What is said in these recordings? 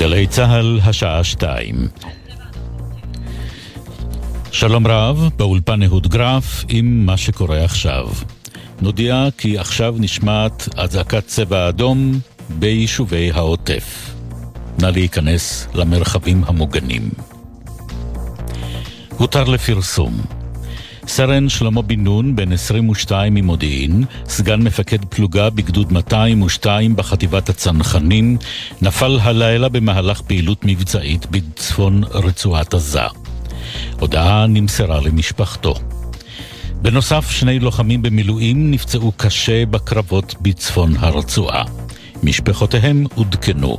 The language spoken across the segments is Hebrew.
גלי צה"ל, השעה שתיים. שלום רב, באולפן אהוד גרף עם מה שקורה עכשיו. נודיע כי עכשיו נשמעת אזעקת צבע אדום ביישובי העוטף. נא להיכנס למרחבים המוגנים. הותר לפרסום. סרן שלמה בן נון, בן 22 ממודיעין, סגן מפקד פלוגה בגדוד 202 בחטיבת הצנחנים, נפל הלילה במהלך פעילות מבצעית בצפון רצועת עזה. הודעה נמסרה למשפחתו. בנוסף, שני לוחמים במילואים נפצעו קשה בקרבות בצפון הרצועה. משפחותיהם עודכנו.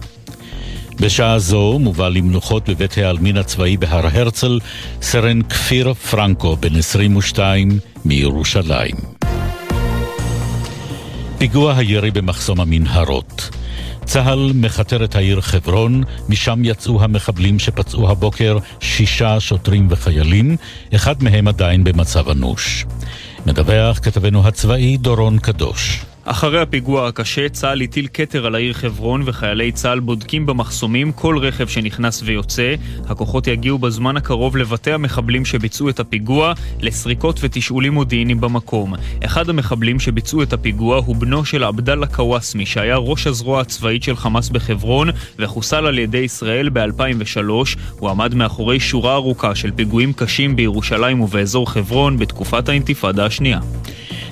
בשעה זו מובא למנוחות בבית העלמין הצבאי בהר הרצל סרן כפיר פרנקו, בן 22, מירושלים. פיגוע הירי במחסום המנהרות. צה"ל מכתר את העיר חברון, משם יצאו המחבלים שפצעו הבוקר שישה שוטרים וחיילים, אחד מהם עדיין במצב אנוש. מדווח כתבנו הצבאי דורון קדוש. אחרי הפיגוע הקשה, צה"ל הטיל כתר על העיר חברון וחיילי צה"ל בודקים במחסומים כל רכב שנכנס ויוצא. הכוחות יגיעו בזמן הקרוב לבתי המחבלים שביצעו את הפיגוע לסריקות ותשאולים מודיעיניים במקום. אחד המחבלים שביצעו את הפיגוע הוא בנו של עבדאללה קוואסמי, שהיה ראש הזרוע הצבאית של חמאס בחברון וחוסל על ידי ישראל ב-2003. הוא עמד מאחורי שורה ארוכה של פיגועים קשים בירושלים ובאזור חברון בתקופת האינתיפאדה השנייה.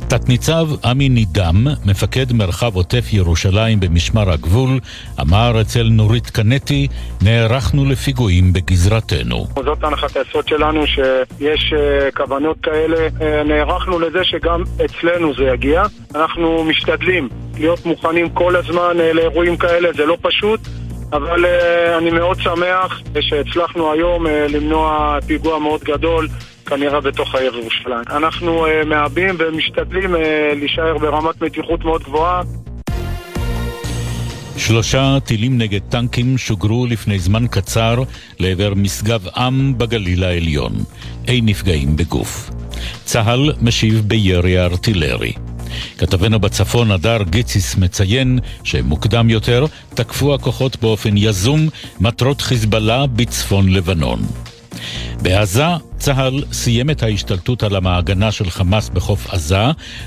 תת-ניצב עמי נידם, מפקד מרחב עוטף ירושלים במשמר הגבול, אמר אצל נורית קנטי, נערכנו לפיגועים בגזרתנו. זאת הנחת היסוד שלנו, שיש אה, כוונות כאלה. אה, נערכנו לזה שגם אצלנו זה יגיע. אנחנו משתדלים להיות מוכנים כל הזמן אה, לאירועים כאלה, זה לא פשוט. אבל uh, אני מאוד שמח שהצלחנו היום uh, למנוע פיגוע מאוד גדול כנראה בתוך העיר ירושלים. אנחנו uh, מעבים ומשתדלים uh, להישאר ברמת מתיחות מאוד גבוהה. שלושה טילים נגד טנקים שוגרו לפני זמן קצר לעבר משגב עם בגליל העליון. אין נפגעים בגוף. צה"ל משיב בירי ארטילרי. כתבנו בצפון, הדר גיציס, מציין שמוקדם יותר תקפו הכוחות באופן יזום מטרות חיזבאללה בצפון לבנון. בעזה, צה"ל סיים את ההשתלטות על המעגנה של חמאס בחוף עזה,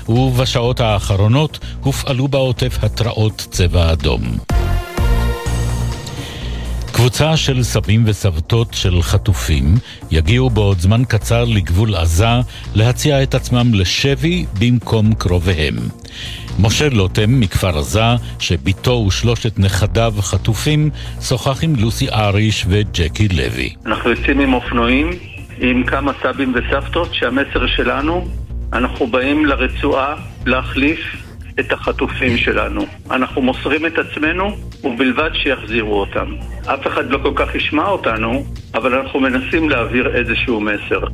ובשעות האחרונות הופעלו בעוטף התרעות צבע אדום. קבוצה של סבים וסבתות של חטופים יגיעו בעוד זמן קצר לגבול עזה להציע את עצמם לשבי במקום קרוביהם. משה לוטם מכפר עזה, שבתו ושלושת נכדיו חטופים, שוחח עם לוסי אריש וג'קי לוי. אנחנו יוצאים עם אופנועים, עם כמה סבים וסבתות, שהמסר שלנו, אנחנו באים לרצועה להחליף את החטופים שלנו. אנחנו מוסרים את עצמנו, ובלבד שיחזירו אותם. אף אחד לא כל כך ישמע אותנו, אבל אנחנו מנסים להעביר איזשהו מסר.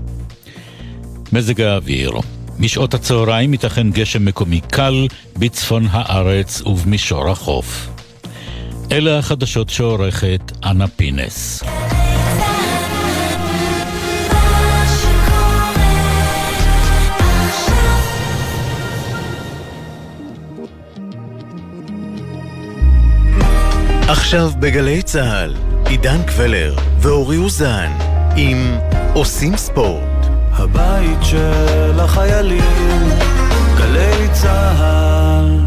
מזג האוויר משעות הצהריים ייתכן גשם מקומי קל בצפון הארץ ובמישור החוף. אלה החדשות שעורכת אנה פינס. עכשיו בגלי צה"ל, עידן קבלר ואורי אוזן עם עושים ספורט. הבית של החיילים, גלי צה"ל.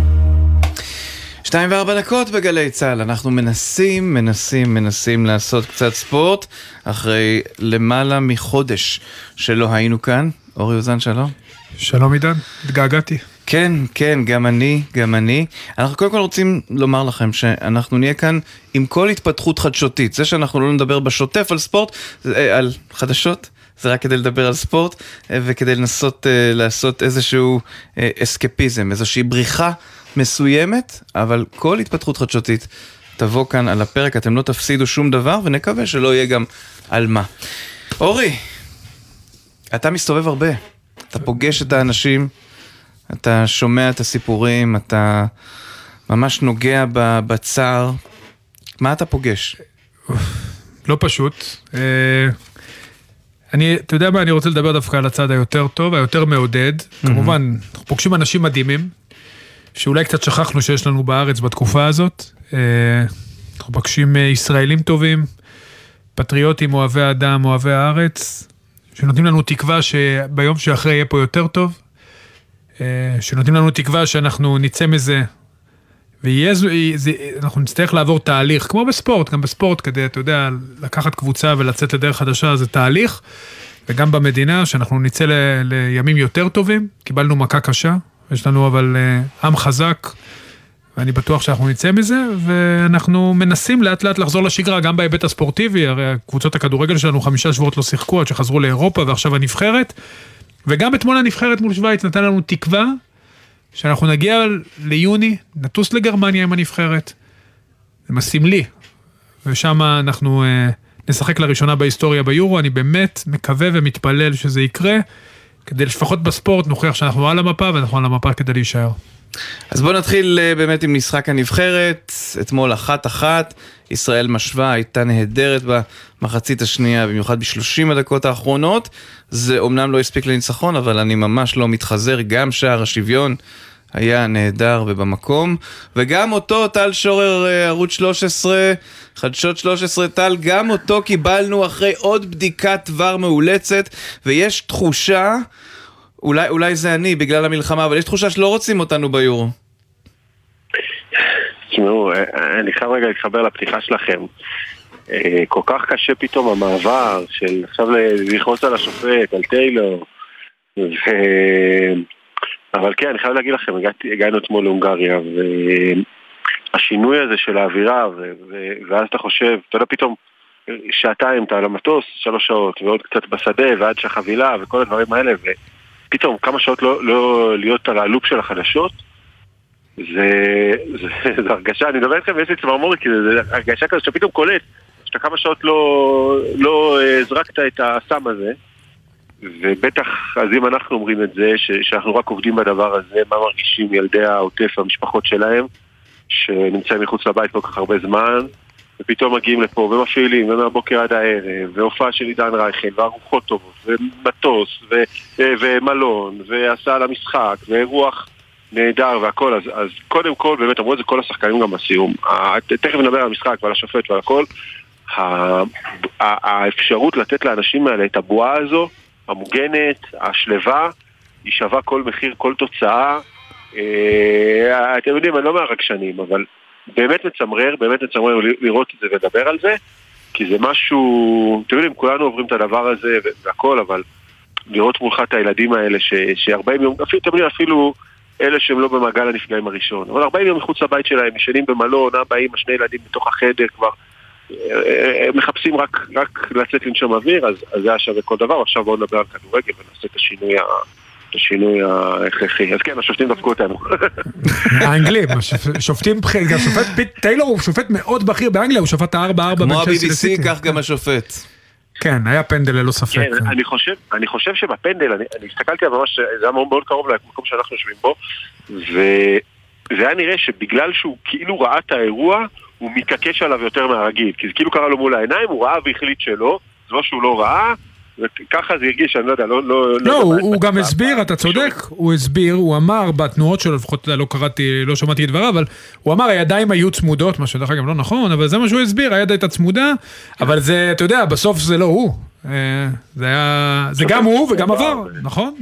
שתיים וארבע דקות בגלי צה"ל, אנחנו מנסים, מנסים, מנסים לעשות קצת ספורט אחרי למעלה מחודש שלא היינו כאן. אורי אוזן, שלום. שלום עידן, התגעגעתי. כן, כן, גם אני, גם אני. אנחנו קודם כל רוצים לומר לכם שאנחנו נהיה כאן עם כל התפתחות חדשותית. זה שאנחנו לא נדבר בשוטף על ספורט, על חדשות, זה רק כדי לדבר על ספורט וכדי לנסות לעשות איזשהו אסקפיזם, איזושהי בריחה מסוימת, אבל כל התפתחות חדשותית תבוא כאן על הפרק, אתם לא תפסידו שום דבר ונקווה שלא יהיה גם על מה. אורי, אתה מסתובב הרבה, אתה פוגש את האנשים. אתה שומע את הסיפורים, אתה ממש נוגע בצער. מה אתה פוגש? לא פשוט. אני, אתה יודע מה, אני רוצה לדבר דווקא על הצד היותר טוב, היותר מעודד. Mm-hmm. כמובן, אנחנו פוגשים אנשים מדהימים, שאולי קצת שכחנו שיש לנו בארץ בתקופה הזאת. אנחנו פוגשים אה, ישראלים טובים, פטריוטים, אוהבי אדם, אוהבי הארץ, שנותנים לנו תקווה שביום שאחרי יהיה פה יותר טוב, אה, שנותנים לנו תקווה שאנחנו נצא מזה ויהיה, זה, אנחנו נצטרך לעבור תהליך, כמו בספורט, גם בספורט, כדי, אתה יודע, לקחת קבוצה ולצאת לדרך חדשה זה תהליך, וגם במדינה, שאנחנו נצא ל, לימים יותר טובים, קיבלנו מכה קשה, יש לנו אבל uh, עם חזק, ואני בטוח שאנחנו נצא מזה, ואנחנו מנסים לאט לאט לחזור לשגרה, גם בהיבט הספורטיבי, הרי קבוצות הכדורגל שלנו חמישה שבועות לא שיחקו עד שחזרו לאירופה ועכשיו הנבחרת, וגם אתמול הנבחרת מול שווייץ נתן לנו תקווה שאנחנו נגיע ליוני, נטוס לגרמניה עם הנבחרת. זה מסמלי. ושם אנחנו אה, נשחק לראשונה בהיסטוריה ביורו, אני באמת מקווה ומתפלל שזה יקרה, כדי לפחות בספורט נוכיח שאנחנו על המפה ואנחנו על המפה כדי להישאר. אז בואו נתחיל אה, באמת עם משחק הנבחרת, אתמול אחת אחת, ישראל משווה, הייתה נהדרת במחצית השנייה, במיוחד בשלושים הדקות האחרונות. זה אומנם לא הספיק לניצחון, אבל אני ממש לא מתחזר, גם שער השוויון היה נהדר ובמקום. וגם אותו טל שורר אה, ערוץ 13, חדשות 13 טל, גם אותו קיבלנו אחרי עוד בדיקת דבר מאולצת, ויש תחושה, אולי, אולי זה אני בגלל המלחמה, אבל יש תחושה שלא רוצים אותנו ביורו. תשמעו, אה, אני חייב רגע להתחבר לפתיחה שלכם. אה, כל כך קשה פתאום המעבר של עכשיו ללחוץ על השופט, על טיילור. ו... אבל כן, אני חייב להגיד לכם, הגעתי, הגענו אתמול להונגריה, והשינוי הזה של האווירה, ו... ו... ואז אתה חושב, אתה יודע, פתאום שעתיים אתה על המטוס, שלוש שעות, ועוד קצת בשדה, ועד שהחבילה, וכל הדברים האלה, ופתאום כמה שעות לא, לא להיות על הלופ של החדשות. זה, זה, זה הרגשה, אני מדבר איתכם ויש לי צמרמורת, כי זה, זה הרגשה כזאת שאתה פתאום קולט שאתה כמה שעות לא, לא הזרקת את הסם הזה, ובטח, אז אם אנחנו אומרים את זה, ש, שאנחנו רק עובדים בדבר הזה, מה מרגישים ילדי העוטף, המשפחות שלהם, שנמצאים מחוץ לבית כל כך הרבה זמן, ופתאום מגיעים לפה ומפעילים, ומהבוקר עד הערב, והופעה של עידן רייכל, וארוחות טובות, ומטוס, ו, ו, ומלון, והסעה למשחק, ואירוח נהדר והכל, אז, אז קודם כל, באמת אמרו את זה כל השחקנים גם בסיום. תכף נדבר על המשחק ועל השופט ועל הכל. האפשרות לתת לאנשים האלה את הבועה הזו, המוגנת, השלווה, היא שווה כל מחיר, כל תוצאה. אה, אתם יודעים, אני לא מהרגשנים, אבל באמת מצמרר, באמת מצמרר לראות את זה ולדבר על זה, כי זה משהו, אתם יודעים, כולנו עוברים את הדבר הזה והכל, אבל לראות מולך את הילדים האלה ש-40 יום, אפילו, אתם יודעים, אפילו... אלה שהם לא במעגל הנפגעים הראשון. אבל 40 יום מחוץ לבית שלהם, ישנים במלון, אבא, אמא, שני ילדים בתוך החדר כבר. אה, הם מחפשים רק, רק לצאת לנשום אוויר, אז, אז זה היה שווה כל דבר. עכשיו בואו נדבר על כדורגל ונעשה את השינוי, ה, את השינוי ההכרחי. אז כן, השופטים דפקו אותנו. האנגלים, שופטים בכירים, גם שופט פיט טיילור הוא שופט מאוד בכיר באנגליה, הוא שפט 4-4 כמו ה-BBC, כך גם השופט. כן, היה פנדל ללא ספק. כן, אני חושב, אני חושב שבפנדל, אני, אני הסתכלתי על ממש, זה היה מאוד קרוב למקום שאנחנו יושבים בו, וזה היה נראה שבגלל שהוא כאילו ראה את האירוע, הוא מתעקש עליו יותר מהרגיל, כי זה כאילו קרה לו מול העיניים, הוא ראה והחליט שלא, זה לא שהוא לא ראה, וככה זה הרגיש, אני לא יודע, לא... לא, לא, לא הוא, הוא גם הסביר, אתה צודק, הוא הסביר, הוא אמר בתנועות שלו, לפחות לא קראתי, לא שמעתי את דבריו, אבל הוא אמר הידיים היו צמודות, מה שדרך אגב לא נכון, אבל זה מה שהוא הסביר, היד הייתה צמודה, אבל זה, אתה יודע, בסוף זה לא הוא. אה, זה היה, זה גם הוא וגם עבר, נכון?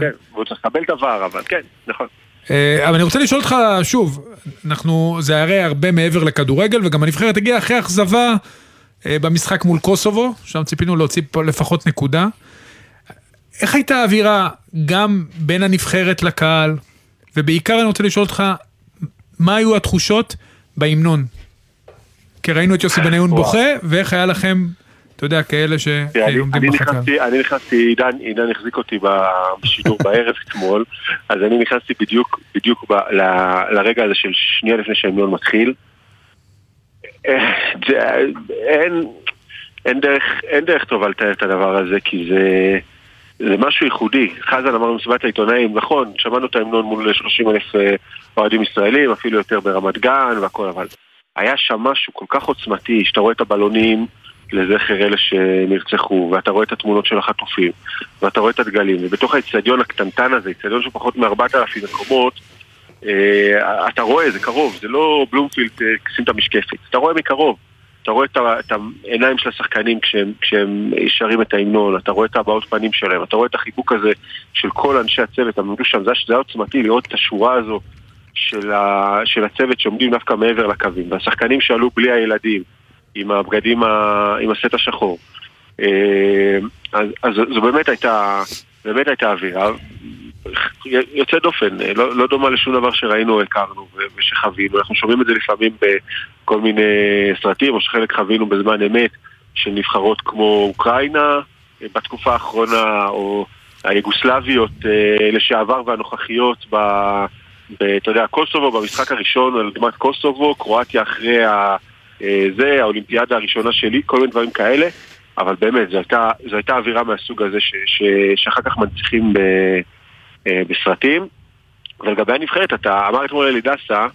כן, הוא צריך לקבל דבר, אבל כן, נכון. אה, אבל אני רוצה לשאול אותך שוב, אנחנו, זה הרי הרבה מעבר לכדורגל, וגם הנבחרת הגיעה אחרי אכזבה. אה, במשחק מול קוסובו, שם ציפינו להוציא פה לפחות נקודה. איך הייתה האווירה גם בין הנבחרת לקהל, ובעיקר אני רוצה לשאול אותך, מה היו התחושות בהמנון? כי ראינו את יוסי בניון בוכה, ואיך היה לכם, אתה יודע, כאלה שעומדים בחקר. אני נכנסתי, עידן, עידן החזיק אותי בשידור בערב אתמול, אז אני נכנסתי בדיוק, בדיוק ב, ל, לרגע הזה של שנייה לפני שההמנון מתחיל. אין, אין, דרך, אין דרך טובה לתאר את הדבר הזה, כי זה, זה משהו ייחודי. חזן אמר במסיבת העיתונאים, נכון, שמענו את ההמנון מול 30 אלף אה, אוהדים ישראלים, אפילו יותר ברמת גן והכל, אבל היה שם משהו כל כך עוצמתי, שאתה רואה את הבלונים לזכר אלה שנרצחו, ואתה רואה את התמונות של החטופים, ואתה רואה את הדגלים, ובתוך האצטדיון הקטנטן הזה, אצטדיון של פחות מ-4,000 מקומות, אתה רואה, זה קרוב, זה לא בלומפילד אה, שים את המשקפת, אתה רואה מקרוב. אתה רואה את, את העיניים של השחקנים כשהם, כשהם שרים את ההמנון, אתה רואה את הבעות פנים שלהם, אתה רואה את החיבוק הזה של כל אנשי הצוות, הם עמדו שם, זה היה עוצמתי לראות את השורה הזו של, ה, של הצוות שעומדים דווקא מעבר לקווים, והשחקנים שעלו בלי הילדים, עם הבגדים, ה, עם הסט השחור. אה, אז, אז זו באמת הייתה, באמת הייתה אווירה. יוצא דופן, לא, לא דומה לשום דבר שראינו, או הכרנו ושחווינו. אנחנו שומעים את זה לפעמים בכל מיני סרטים, או שחלק חווינו בזמן אמת, של נבחרות כמו אוקראינה בתקופה האחרונה, או היוגוסלביות אה, לשעבר והנוכחיות ב... ב אתה יודע, קוסובו במשחק הראשון על אדמת קוסובו, קרואטיה אחרי ה... אה, זה, האולימפיאדה הראשונה שלי, כל מיני דברים כאלה, אבל באמת, זו הייתה, זו הייתה אווירה מהסוג הזה ש, ש, שאחר כך מנציחים ב... אה, בסרטים. ולגבי הנבחרת, אתה אמר אתמול אלי דסה,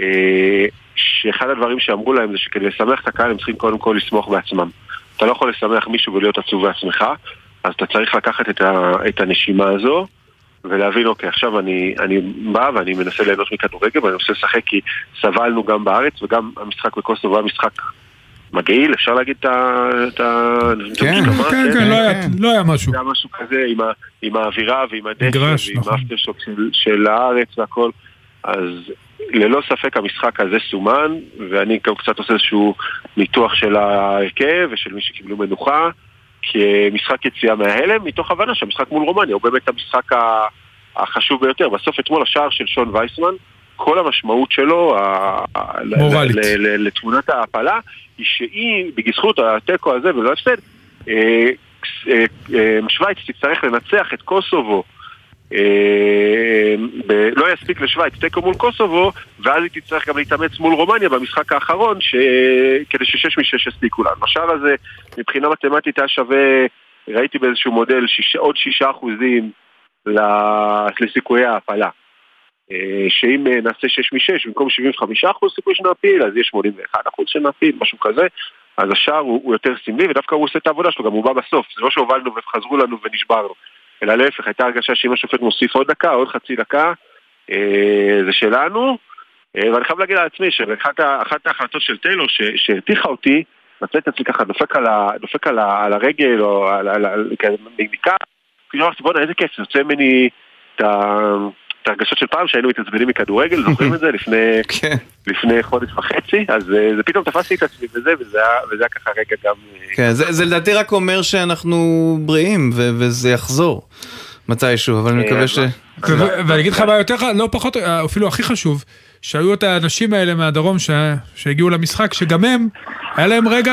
אה, שאחד הדברים שאמרו להם זה שכדי לשמח את הקהל הם צריכים קודם כל לשמוח בעצמם. אתה לא יכול לשמח מישהו ולהיות עצוב בעצמך, אז אתה צריך לקחת את, ה, את הנשימה הזו ולהבין, אוקיי, עכשיו אני, אני בא ואני מנסה ליהנות מכדורגל ואני מנסה לשחק כי סבלנו גם בארץ וגם המשחק בקוסטו היה משחק מגעיל, אפשר להגיד את ה... כן, כן, כן, לא, לא היה משהו. זה היה משהו כזה עם האווירה ועם הדשא ועם נכון. האפטרשוק של הארץ והכל. אז ללא ספק המשחק הזה סומן, ואני גם קצת עושה איזשהו ניתוח של ההרכב ושל מי שקיבלו מנוחה, כמשחק יציאה מההלם, מתוך הבנה שהמשחק מול רומניה הוא באמת המשחק החשוב ביותר. בסוף אתמול השער של שון וייסמן, כל המשמעות שלו, מורלית, לתמונת ההעפלה, היא שהיא, בזכות התיקו הזה ולא הפסד, אה, אה, אה, שווייץ תצטרך לנצח את קוסובו לא יספיק לשווייץ תיקו מול קוסובו ואז היא תצטרך גם להתאמץ מול רומניה במשחק האחרון ש... כדי ששש משש יספיקו לנו. השער הזה מבחינה מתמטית היה שווה, ראיתי באיזשהו מודל שיש... עוד שישה אחוזים לסיכויי ההעפלה. אה, שאם אה, נעשה 6 מ-6 במקום 75% סיכוי שנעפיל אז יש 81% שנעפיל, משהו כזה. אז השער הוא, הוא יותר סמלי ודווקא הוא עושה את העבודה שלו, גם הוא בא בסוף. זה לא שהובלנו וחזרו לנו ונשברנו אלא להפך, הייתה הרגשה שאם השופט מוסיף עוד דקה, עוד חצי דקה אה, זה שלנו. אה, ואני חייב להגיד על עצמי שאחת ההחלטות של טיילור שהרתיחה אותי מצא את עצמי ככה דופק על, ה, דופק על, ה, על הרגל או על, על, על, על, מכאן, כאילו אמרתי בואנה איזה כיף, יוצא ממני את ה... את הרגשות של פעם שהיינו מתעצבנים מכדורגל, זוכרים את זה? לפני, כן. לפני חודש וחצי, אז אה, זה פתאום תפסתי את עצמי בזה, וזה היה ככה רגע גם... אה, כן, זה, זה לדעתי רק אומר שאנחנו בריאים, ו- וזה יחזור מתישהו, אבל אני מקווה ש... ואני אגיד לך מה יותר, לא פחות, אפילו הכי חשוב, שהיו את האנשים האלה מהדרום ש... שהגיעו למשחק, שגם הם, היה להם רגע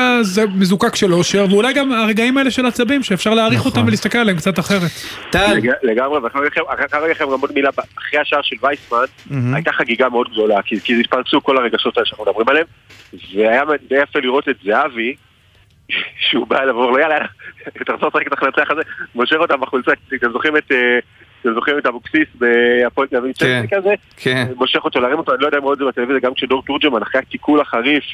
מזוקק של אושר, ואולי גם הרגעים האלה של עצבים, שאפשר להעריך נכון. אותם ולהסתכל עליהם קצת אחרת. טל. לגמרי, ואחרי לכם גם עוד מילה, אחרי השער של וייסמן, mm-hmm. הייתה חגיגה מאוד גדולה, כי, כי התפרצו כל הרגשות האלה שאנחנו מדברים עליהם, והיה די יפה לראות את זהבי, שהוא בא אליו ואומר לו יאללה, אתה רוצה לשחק את החלצה הזה, מושך אותם בחולצה, אתם זוכרים את... אתם זוכרים את אבוקסיס בהפועל תל אביב כן, כזה? כן. מושך אותו להרים אותו, אני לא יודע אם רואים את זה בטלוויזיה, גם כשדור תורג'מן אחרי התיקול החריף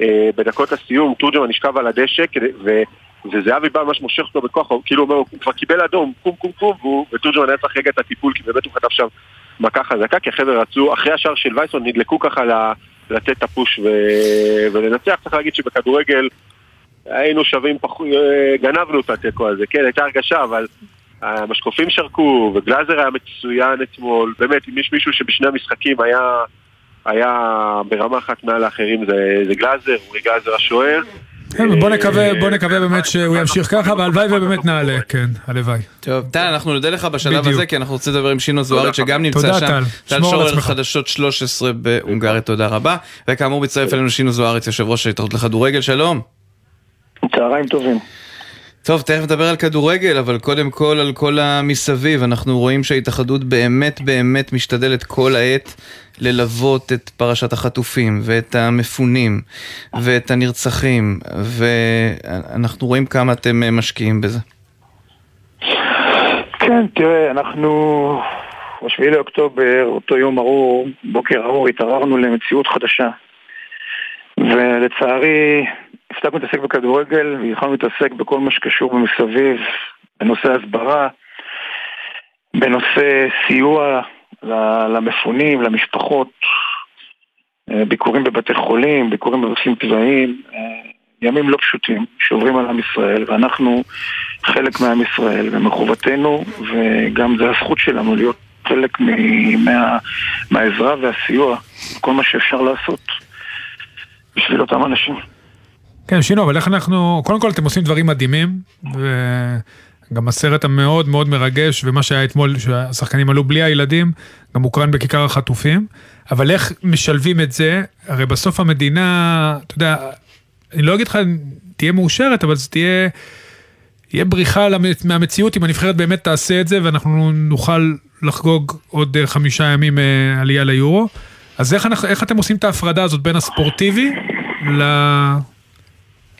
אה, בדקות הסיום, תורג'מן נשכב על הדשא, וזהבי בא ממש מושך אותו בכוח, כאילו אומר, הוא כבר קיבל אדום, קום קום קום, ותורג'מן היה צריך רגע את הטיפול, כי באמת הוא חטף שם מכה חזקה, כי החבר'ה רצו, אחרי השער של וייסון נדלקו ככה לתת את הפוש ולנצח, צריך להגיד שבכדורגל היינו שווים, אה, גנבנו את התיקו הזה, כן, הייתה הרגשה, אבל המשקופים שרקו, וגלאזר היה מצוין אתמול, באמת, אם יש מישהו שבשני המשחקים היה, היה ברמה אחת מעל האחרים זה, זה גלאזר, אורי גלאזר השוער. כן, בוא נקווה, בוא נקווה באמת שהוא ימשיך ככה, והלוואי ובאמת נעלה, כן, הלוואי. טוב, טל, אנחנו נודה לך בשלב הזה, כי אנחנו רוצים לדבר עם שינו זוארץ שגם נמצא שם. תודה, טל. טל שורר חדשות 13 בהונגריה, תודה רבה. וכאמור, מצטרף אלינו שינו זוארץ, יושב ראש ההתאחדות לכדורגל, שלום. צהריים טובים. טוב, תכף נדבר על כדורגל, אבל קודם כל על כל המסביב. אנחנו רואים שההתאחדות באמת באמת משתדלת כל העת ללוות את פרשת החטופים, ואת המפונים, ואת הנרצחים, ואנחנו רואים כמה אתם משקיעים בזה. כן, תראה, אנחנו ב-7 לאוקטובר, אותו יום ארור, בוקר ארור, התעררנו למציאות חדשה. ולצערי, הפסקנו להתעסק בכדורגל והתחלנו להתעסק בכל מה שקשור במסביב, בנושא הסברה, בנושא סיוע למפונים, למשפחות, אה, ביקורים בבתי חולים, ביקורים בנושאים צבאיים, אה, ימים לא פשוטים שעוברים על עם ישראל, ואנחנו חלק מעם ישראל, ומחובתנו, וגם זה הזכות שלנו להיות חלק מה, מהעזרה והסיוע, כל מה שאפשר לעשות בשביל אותם אנשים. כן, שינו, אבל איך אנחנו, קודם כל אתם עושים דברים מדהימים, וגם הסרט המאוד מאוד מרגש, ומה שהיה אתמול, שהשחקנים עלו בלי הילדים, גם הוקרן בכיכר החטופים, אבל איך משלבים את זה? הרי בסוף המדינה, אתה יודע, אני לא אגיד לך, תהיה מאושרת, אבל זה תהיה... יהיה בריחה מהמציאות אם הנבחרת באמת תעשה את זה ואנחנו נוכל לחגוג עוד אה, חמישה ימים אה, עלייה ליורו. אז איך, אנחנו, איך אתם עושים את ההפרדה הזאת בין הספורטיבי ל...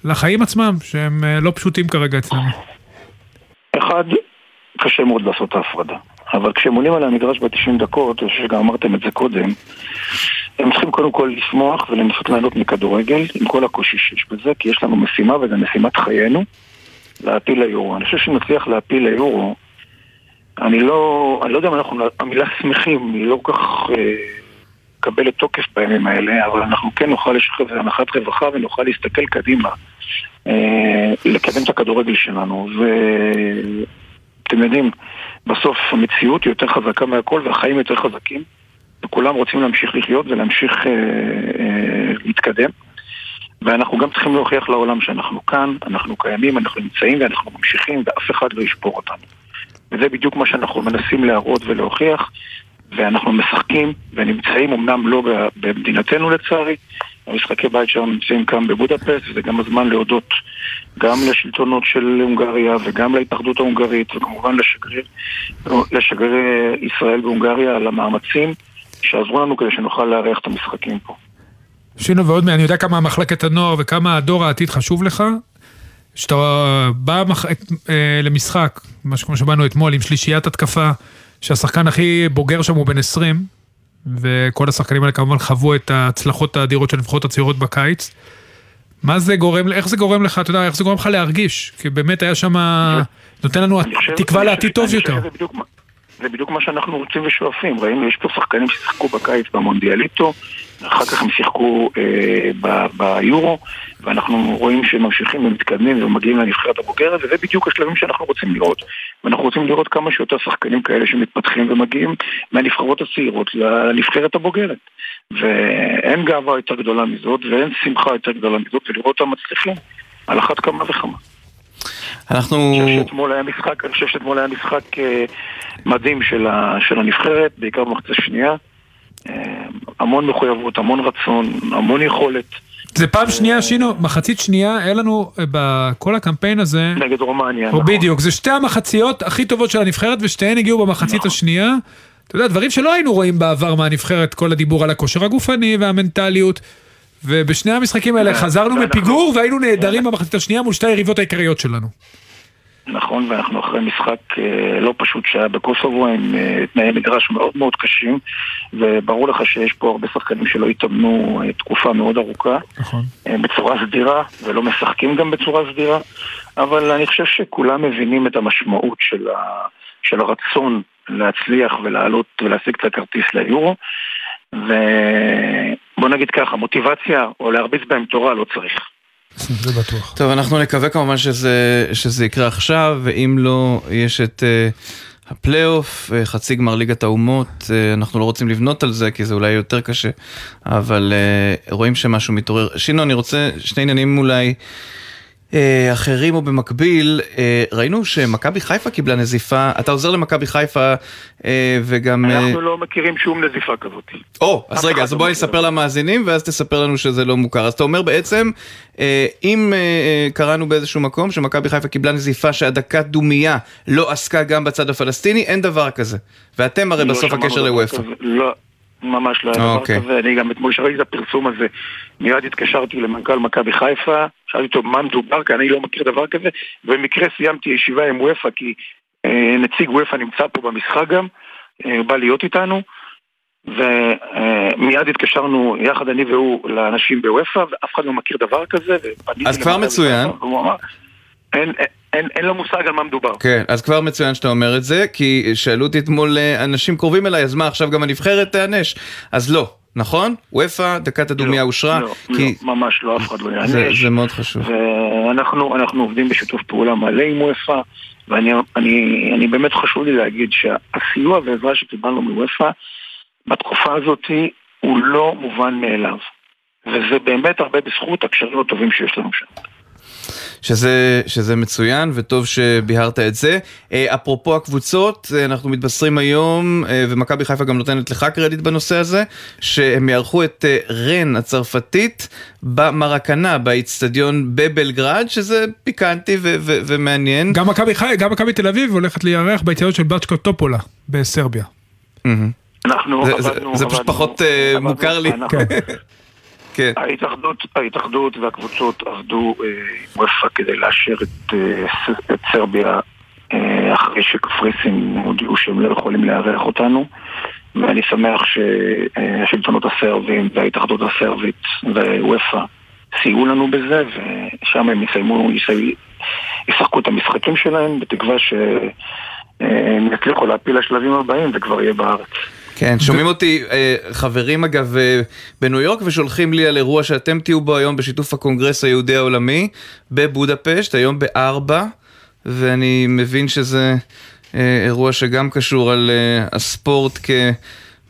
לחיים עצמם, שהם אה, לא פשוטים כרגע אצלנו? אחד, קשה מאוד לעשות את ההפרדה. אבל כשהם עולים על המגרש ב-90 דקות, אני חושב שגם אמרתם את זה קודם, הם צריכים קודם כל לשמוח ולנסות לענות מכדורגל, עם כל הקושי שיש בזה, כי יש לנו משימה, וזו משימת חיינו, להפיל ליורו. אני חושב שנצליח להפיל ליורו, אני לא, אני לא יודע אם אנחנו, המילה שמחים היא לא כך מקבלת תוקף בימים האלה, אבל אנחנו כן נוכל לשחרר הנחת רווחה ונוכל להסתכל קדימה, אה, לקדם את הכדורגל שלנו. ואתם יודעים, בסוף המציאות היא יותר חזקה מהכל והחיים יותר חזקים, וכולם רוצים להמשיך לחיות ולהמשיך אה, אה, להתקדם. ואנחנו גם צריכים להוכיח לעולם שאנחנו כאן, אנחנו קיימים, אנחנו נמצאים ואנחנו ממשיכים ואף אחד לא ישבור אותנו. וזה בדיוק מה שאנחנו מנסים להראות ולהוכיח, ואנחנו משחקים ונמצאים אמנם לא במדינתנו לצערי, המשחקי בית שלנו נמצאים כאן בבודפסט, וזה גם הזמן להודות גם לשלטונות של הונגריה וגם להתאחדות ההונגרית וכמובן לשגריר, לשגריר ישראל בהונגריה על המאמצים שעזרו לנו כדי שנוכל לארח את המשחקים פה. שינו ועוד אני יודע כמה מחלקת הנוער וכמה דור העתיד חשוב לך. שאתה בא מח... אה, למשחק, משהו כמו שבאנו אתמול, עם שלישיית התקפה, שהשחקן הכי בוגר שם הוא בן 20, וכל השחקנים האלה כמובן חוו את ההצלחות האדירות של הנבחרות הצעירות בקיץ. מה זה גורם, איך זה גורם לך, אתה יודע, איך זה גורם לך להרגיש? כי באמת היה שם, נותן לנו תקווה לעתיד טוב יותר. זה בדיוק מה שאנחנו רוצים ושואפים. ראינו, יש פה שחקנים ששיחקו בקיץ במונדיאליטו, אחר כך הם שיחקו אה, ב- ביורו, ואנחנו רואים שהם ממשיכים ומתקדמים ומגיעים לנבחרת הבוגרת, וזה בדיוק השלבים שאנחנו רוצים לראות. ואנחנו רוצים לראות כמה שיותר שחקנים כאלה שמתפתחים ומגיעים מהנבחרות הצעירות לנבחרת הבוגרת. ואין גאווה יותר גדולה מזאת, ואין שמחה יותר גדולה מזאת, ולראות אותם מצליחים על אחת כמה וכמה. אנחנו... אני חושב שאתמול היה משחק, אני חושב שאתמול היה משחק אה, מדהים של, ה, של הנבחרת, בעיקר במחצה שנייה. אה, המון מחויבות, המון רצון, המון יכולת. זה פעם שנייה, שינו, מחצית שנייה, היה לנו אה, בכל הקמפיין הזה... נגד רומניה, נכון. בדיוק, זה שתי המחציות הכי טובות של הנבחרת, ושתיהן הגיעו במחצית נכון. השנייה. אתה יודע, דברים שלא היינו רואים בעבר מהנבחרת, כל הדיבור על הכושר הגופני והמנטליות. ובשני המשחקים האלה חזרנו מפיגור והיינו נהדרים במחצית השנייה מול שתי היריבות העיקריות שלנו. נכון, ואנחנו אחרי משחק אה, לא פשוט שהיה בקוסובו עם אה, תנאי מגרש מאוד מאוד קשים וברור לך שיש פה הרבה שחקנים שלא התאמנו אה, תקופה מאוד ארוכה נכון. בצורה סדירה ולא משחקים גם בצורה סדירה אבל אני חושב שכולם מבינים את המשמעות של, ה, של הרצון להצליח ולעלות ולהשיג את הכרטיס ליורו ובוא נגיד ככה, מוטיבציה או להרביץ בהם תורה לא צריך. זה בטוח. טוב, אנחנו נקווה כמובן שזה, שזה יקרה עכשיו, ואם לא, יש את uh, הפלייאוף, uh, חצי גמר ליגת האומות, uh, אנחנו לא רוצים לבנות על זה, כי זה אולי יותר קשה, אבל uh, רואים שמשהו מתעורר. שינו, אני רוצה שני עניינים אולי. אה, אחרים או במקביל, אה, ראינו שמכבי חיפה קיבלה נזיפה, אתה עוזר למכבי חיפה אה, וגם... אנחנו לא מכירים שום נזיפה כזאת. או, אז רגע, אז לא בואי נספר למאזינים ואז תספר לנו שזה לא מוכר. אז אתה אומר בעצם, אם קראנו באיזשהו מקום שמכבי חיפה קיבלה נזיפה שהדקת דומייה לא עסקה גם בצד הפלסטיני, אין דבר כזה. ואתם הרי לא בסוף הקשר לוופא. ממש לא היה דבר אוקיי. כזה, אני גם אתמול שראיתי את הפרסום הזה, מיד התקשרתי למנכ"ל מכבי חיפה, שאלתי אותו מה מדובר, כי אני לא מכיר דבר כזה, ובמקרה סיימתי ישיבה עם וופא, כי אה, נציג וופא נמצא פה במשחק גם, אה, בא להיות איתנו, ומיד אה, התקשרנו יחד אני והוא לאנשים בוופא, ואף אחד לא מכיר דבר כזה, אז כבר מצוין. אין, אין, אין לו מושג על מה מדובר. כן, אז כבר מצוין שאתה אומר את זה, כי שאלו אותי אתמול אה, אנשים קרובים אליי, אז מה, עכשיו גם הנבחרת תיענש? אז לא, נכון? וופא, דקת הדומיה לא, אושרה. לא, כי... לא, ממש לא, אף אחד לא יענש. זה, זה מאוד חשוב. ואנחנו אנחנו עובדים בשיתוף פעולה מלא עם וופא, ואני אני, אני באמת חשוב לי להגיד שהסיוע והעזרה שקיבלנו מוופא בתקופה הזאת הוא לא מובן מאליו. וזה באמת הרבה בזכות הקשרים הטובים שיש לנו שם. שזה, שזה מצוין וטוב שביהרת את זה. אה, אפרופו הקבוצות, אה, אנחנו מתבשרים היום, אה, ומכבי חיפה גם נותנת לך קרדיט בנושא הזה, שהם יערכו את רן הצרפתית במרקנה, באיצטדיון בבלגרד, שזה פיקנטי ו- ו- ומעניין. גם מכבי חי... גם מכבי תל אביב הולכת להיערך באיצטדיון של בצ'קו טופולה בסרביה. אנחנו זה, עבדנו, זה, זה פשוט פחות uh, מוכר לי. אנחנו, כן. ההתאחדות, ההתאחדות והקבוצות עבדו אה, עם וופא כדי לאשר את, אה, את סרביה אה, אחרי שקפריסין הודיעו שהם לא יכולים לארח אותנו ואני שמח שהשלטונות הסרבים וההתאחדות הסרבית ווופא סייעו לנו בזה ושם הם יסיימו, ישחקו את המשחקים שלהם בתקווה שהם יצליחו להפיל לשלבים הבאים וכבר יהיה בארץ. כן, שומעים אותי אה, חברים אגב אה, בניו יורק ושולחים לי על אירוע שאתם תהיו בו היום בשיתוף הקונגרס היהודי העולמי בבודפשט, היום בארבע, ואני מבין שזה אה, אירוע שגם קשור על הספורט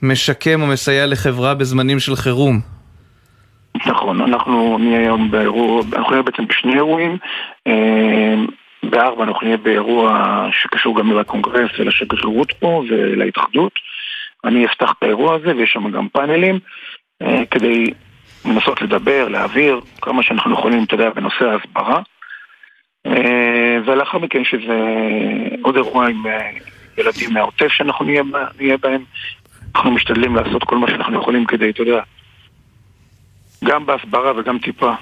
כמשקם או מסייע לחברה בזמנים של חירום. נכון, אנחנו נהיה היום באירוע, אנחנו נהיה בעצם בשני אירועים. בארבע אנחנו נהיה באירוע שקשור גם לקונגרס ולשגרירות פה ולהתאחדות. אני אפתח את האירוע הזה ויש שם גם פאנלים אה, כדי לנסות לדבר, להעביר כמה שאנחנו יכולים, אתה יודע, בנושא ההסברה. אה, ולאחר מכן שזה עוד אירוע עם אה, ילדים מהעוטף שאנחנו נהיה, נהיה בהם. אנחנו משתדלים לעשות כל מה שאנחנו יכולים כדי, אתה יודע, גם בהסברה וגם טיפה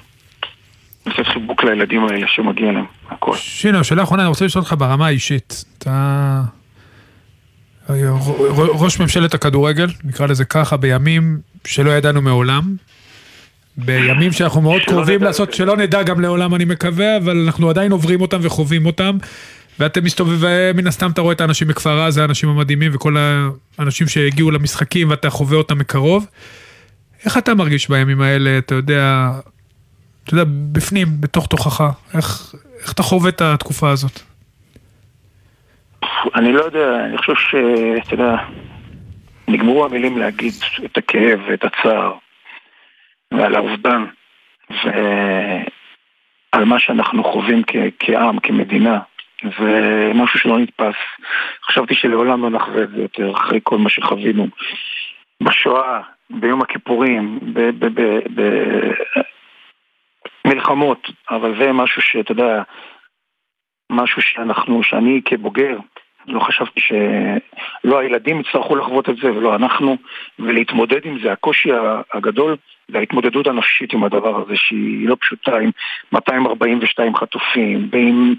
לתת חיבוק לילדים האלה שמגיע להם, הכל. שינו, שאלה אחרונה, אני רוצה לשאול אותך ברמה האישית. אתה ראש ממשלת הכדורגל, נקרא לזה ככה, בימים שלא ידענו מעולם. בימים שאנחנו מאוד קרובים נדע. לעשות, שלא נדע גם לעולם אני מקווה, אבל אנחנו עדיין עוברים אותם וחווים אותם. ואתם מסתובבים, מן הסתם אתה רואה את האנשים בכפר עזה, האנשים המדהימים וכל האנשים שהגיעו למשחקים ואתה חווה אותם מקרוב. איך אתה מרגיש בימים האלה, אתה יודע, אתה יודע, בפנים, בתוך תוכך, איך, איך אתה חווה את התקופה הזאת? אני לא יודע, אני חושב ש... אתה יודע, נגמרו המילים להגיד את הכאב ואת הצער ועל האובדן ועל מה שאנחנו חווים כ- כעם, כמדינה. זה משהו שלא נתפס. חשבתי שלעולם לא נחווה את זה יותר אחרי כל מה שחווינו בשואה, ביום הכיפורים, במלחמות, אבל זה משהו שאתה יודע, משהו שאנחנו, שאני כבוגר, לא חשבתי שלא הילדים יצטרכו לחוות את זה ולא אנחנו, ולהתמודד עם זה. הקושי הגדול זה ההתמודדות הנפשית עם הדבר הזה, שהיא לא פשוטה, עם 242 חטופים, ועם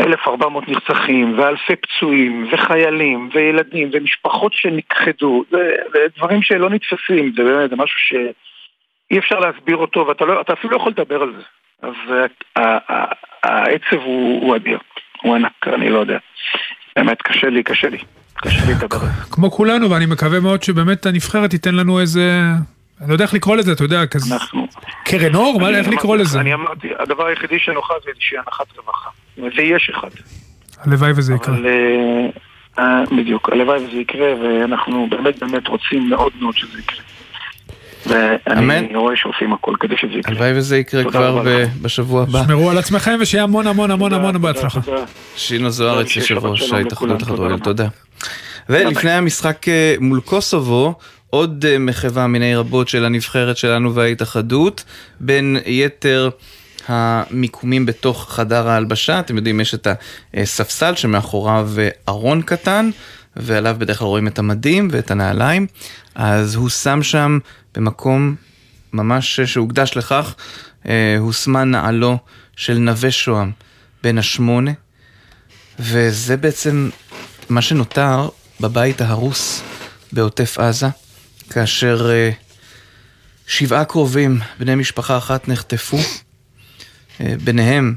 1,400 נרצחים, ואלפי פצועים, וחיילים, וילדים, ומשפחות שנכחדו, זה, זה דברים שלא נתפסים, זה באמת, משהו שאי אפשר להסביר אותו, ואתה לא, אפילו לא יכול לדבר על זה. אז העצב הוא, הוא אדיר. הוא ענק, אני לא יודע. באמת, קשה לי, קשה לי. קשה לי לדבר. כמו כולנו, ואני מקווה מאוד שבאמת הנבחרת תיתן לנו איזה... אני לא יודע איך לקרוא לזה, אתה יודע, כזה... אנחנו... קרן אור? מה, איך לקרוא לזה? אני אמרתי, הדבר היחידי שנוכל זה איזושהי הנחת רווחה. ויש אחד. הלוואי וזה יקרה. אבל... אה, אה, בדיוק, הלוואי וזה יקרה, ואנחנו באמת באמת רוצים מאוד מאוד שזה יקרה. ואני רואה שעושים הכל כדי שזה יקרה. הלוואי וזה יקרה כבר בשבוע הבא. שמרו על עצמכם ושיהיה המון המון המון המון בהצלחה. שינו זוארץ, יושב ראש ההתאחדות לכדורגל, תודה. ולפני המשחק אה, מול קוסובו, עוד אה, מחווה מיני רבות של הנבחרת שלנו וההתאחדות, בין יתר המיקומים בתוך חדר ההלבשה, אתם יודעים, יש את הספסל שמאחוריו אה, ארון קטן, ועליו בדרך כלל רואים את המדים ואת הנעליים, אז הוא שם שם במקום ממש שהוקדש לכך, אה, הוסמן נעלו של נווה שוהם, בן השמונה, וזה בעצם מה שנותר בבית ההרוס בעוטף עזה, כאשר אה, שבעה קרובים, בני משפחה אחת, נחטפו, אה, ביניהם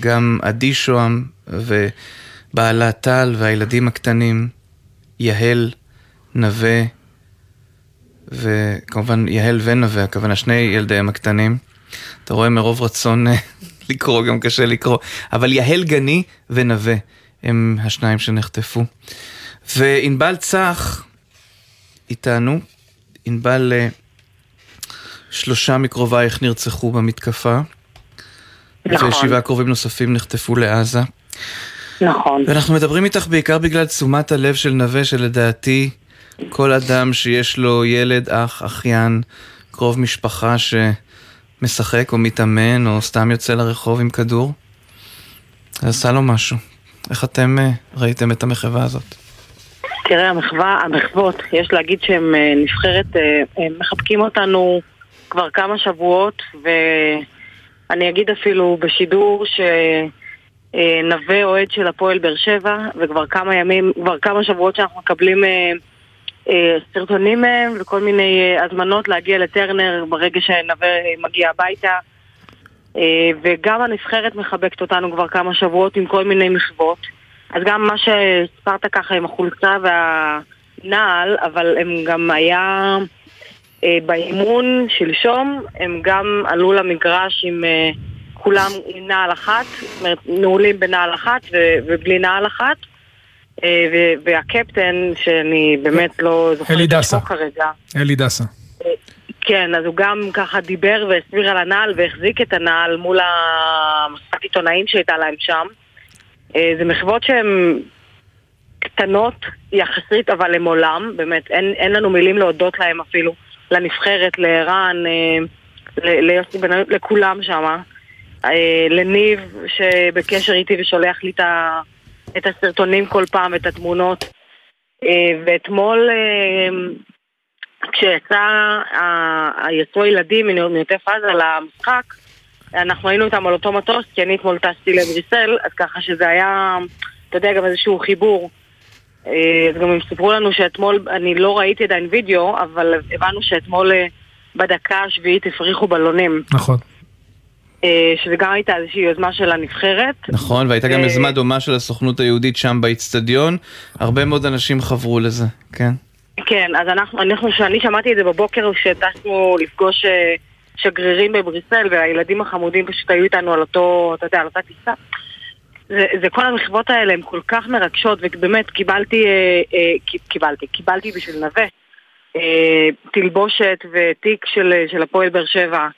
גם עדי שוהם ובעלה טל והילדים הקטנים, יהל, נווה, וכמובן יהל ונווה, הכוונה שני ילדיהם הקטנים. אתה רואה מרוב רצון אה, לקרוא, גם קשה לקרוא. אבל יהל גני ונווה הם השניים שנחטפו. וענבל צח איתנו, ענבל, אה, שלושה מקרובייך נרצחו במתקפה. נכון. ושבעה קרובים נוספים נחטפו לעזה. נכון. ואנחנו מדברים איתך בעיקר בגלל תשומת הלב של נווה, שלדעתי כל אדם שיש לו ילד, אח, אחיין, קרוב משפחה שמשחק או מתאמן או סתם יוצא לרחוב עם כדור, עשה לו משהו. איך אתם אה, ראיתם את המחווה הזאת? תראה, המחווה, המחוות, יש להגיד שהם אה, נבחרת, אה, הם מחבקים אותנו כבר כמה שבועות, ואני אגיד אפילו בשידור שנווה אוהד של הפועל באר שבע, וכבר כמה ימים, כבר כמה שבועות שאנחנו מקבלים אה, אה, סרטונים מהם וכל מיני אה, הזמנות להגיע לטרנר ברגע שנווה מגיע הביתה. אה, וגם הנבחרת מחבקת אותנו כבר כמה שבועות עם כל מיני מחוות. אז גם מה שהספרת ככה עם החולצה והנעל, אבל הם גם היה אה, באימון שלשום, הם גם עלו למגרש עם אה, כולם עם נעל אחת, זאת אומרת נעולים בנעל אחת ובלי נעל אחת. אה, והקפטן, שאני באמת לא זוכרת את. שמו כרגע, אלי דסה. כן, אז הוא גם ככה דיבר והסביר על הנעל והחזיק את הנעל מול המספק עיתונאים שהייתה להם שם. אה, זה מחוות שהן קטנות יחסית, אבל הן עולם, באמת, אין, אין לנו מילים להודות להם אפילו, לנבחרת, לערן, אה, ליוסי בן לכולם שם. לניב שבקשר איתי ושולח לי את, הסרטונים כל פעם, את התמונות. אה, ואתמול אה, כשיצא, ה- יצאו ילדים מנ- מעוטף עזה למשחק, אנחנו היינו איתם על אותו מטוס, כי אני אתמול טסתי לבריסל, אז ככה שזה היה, אתה יודע, גם איזשהו חיבור. אה, אז גם הם סיפרו לנו שאתמול, אני לא ראיתי עדיין וידאו, אבל הבנו שאתמול אה, בדקה השביעית הפריחו בלונים. נכון. אה, שזה גם הייתה איזושהי יוזמה של הנבחרת. נכון, והייתה גם אה, יוזמה דומה של הסוכנות היהודית שם באיצטדיון. הרבה מאוד אנשים חברו לזה, כן. כן, אז אנחנו, אנחנו, שאני שמעתי את זה בבוקר כשטסנו לפגוש אה, שגרירים בבריסל, והילדים החמודים פשוט היו איתנו על אותו, אתה יודע, על אותה טיסה. זה, זה כל המחוות האלה, הן כל כך מרגשות, ובאמת קיבלתי, אה, אה, קיבלתי, קיבלתי בשביל נווה, אה, תלבושת ותיק של, של הפועל באר שבע,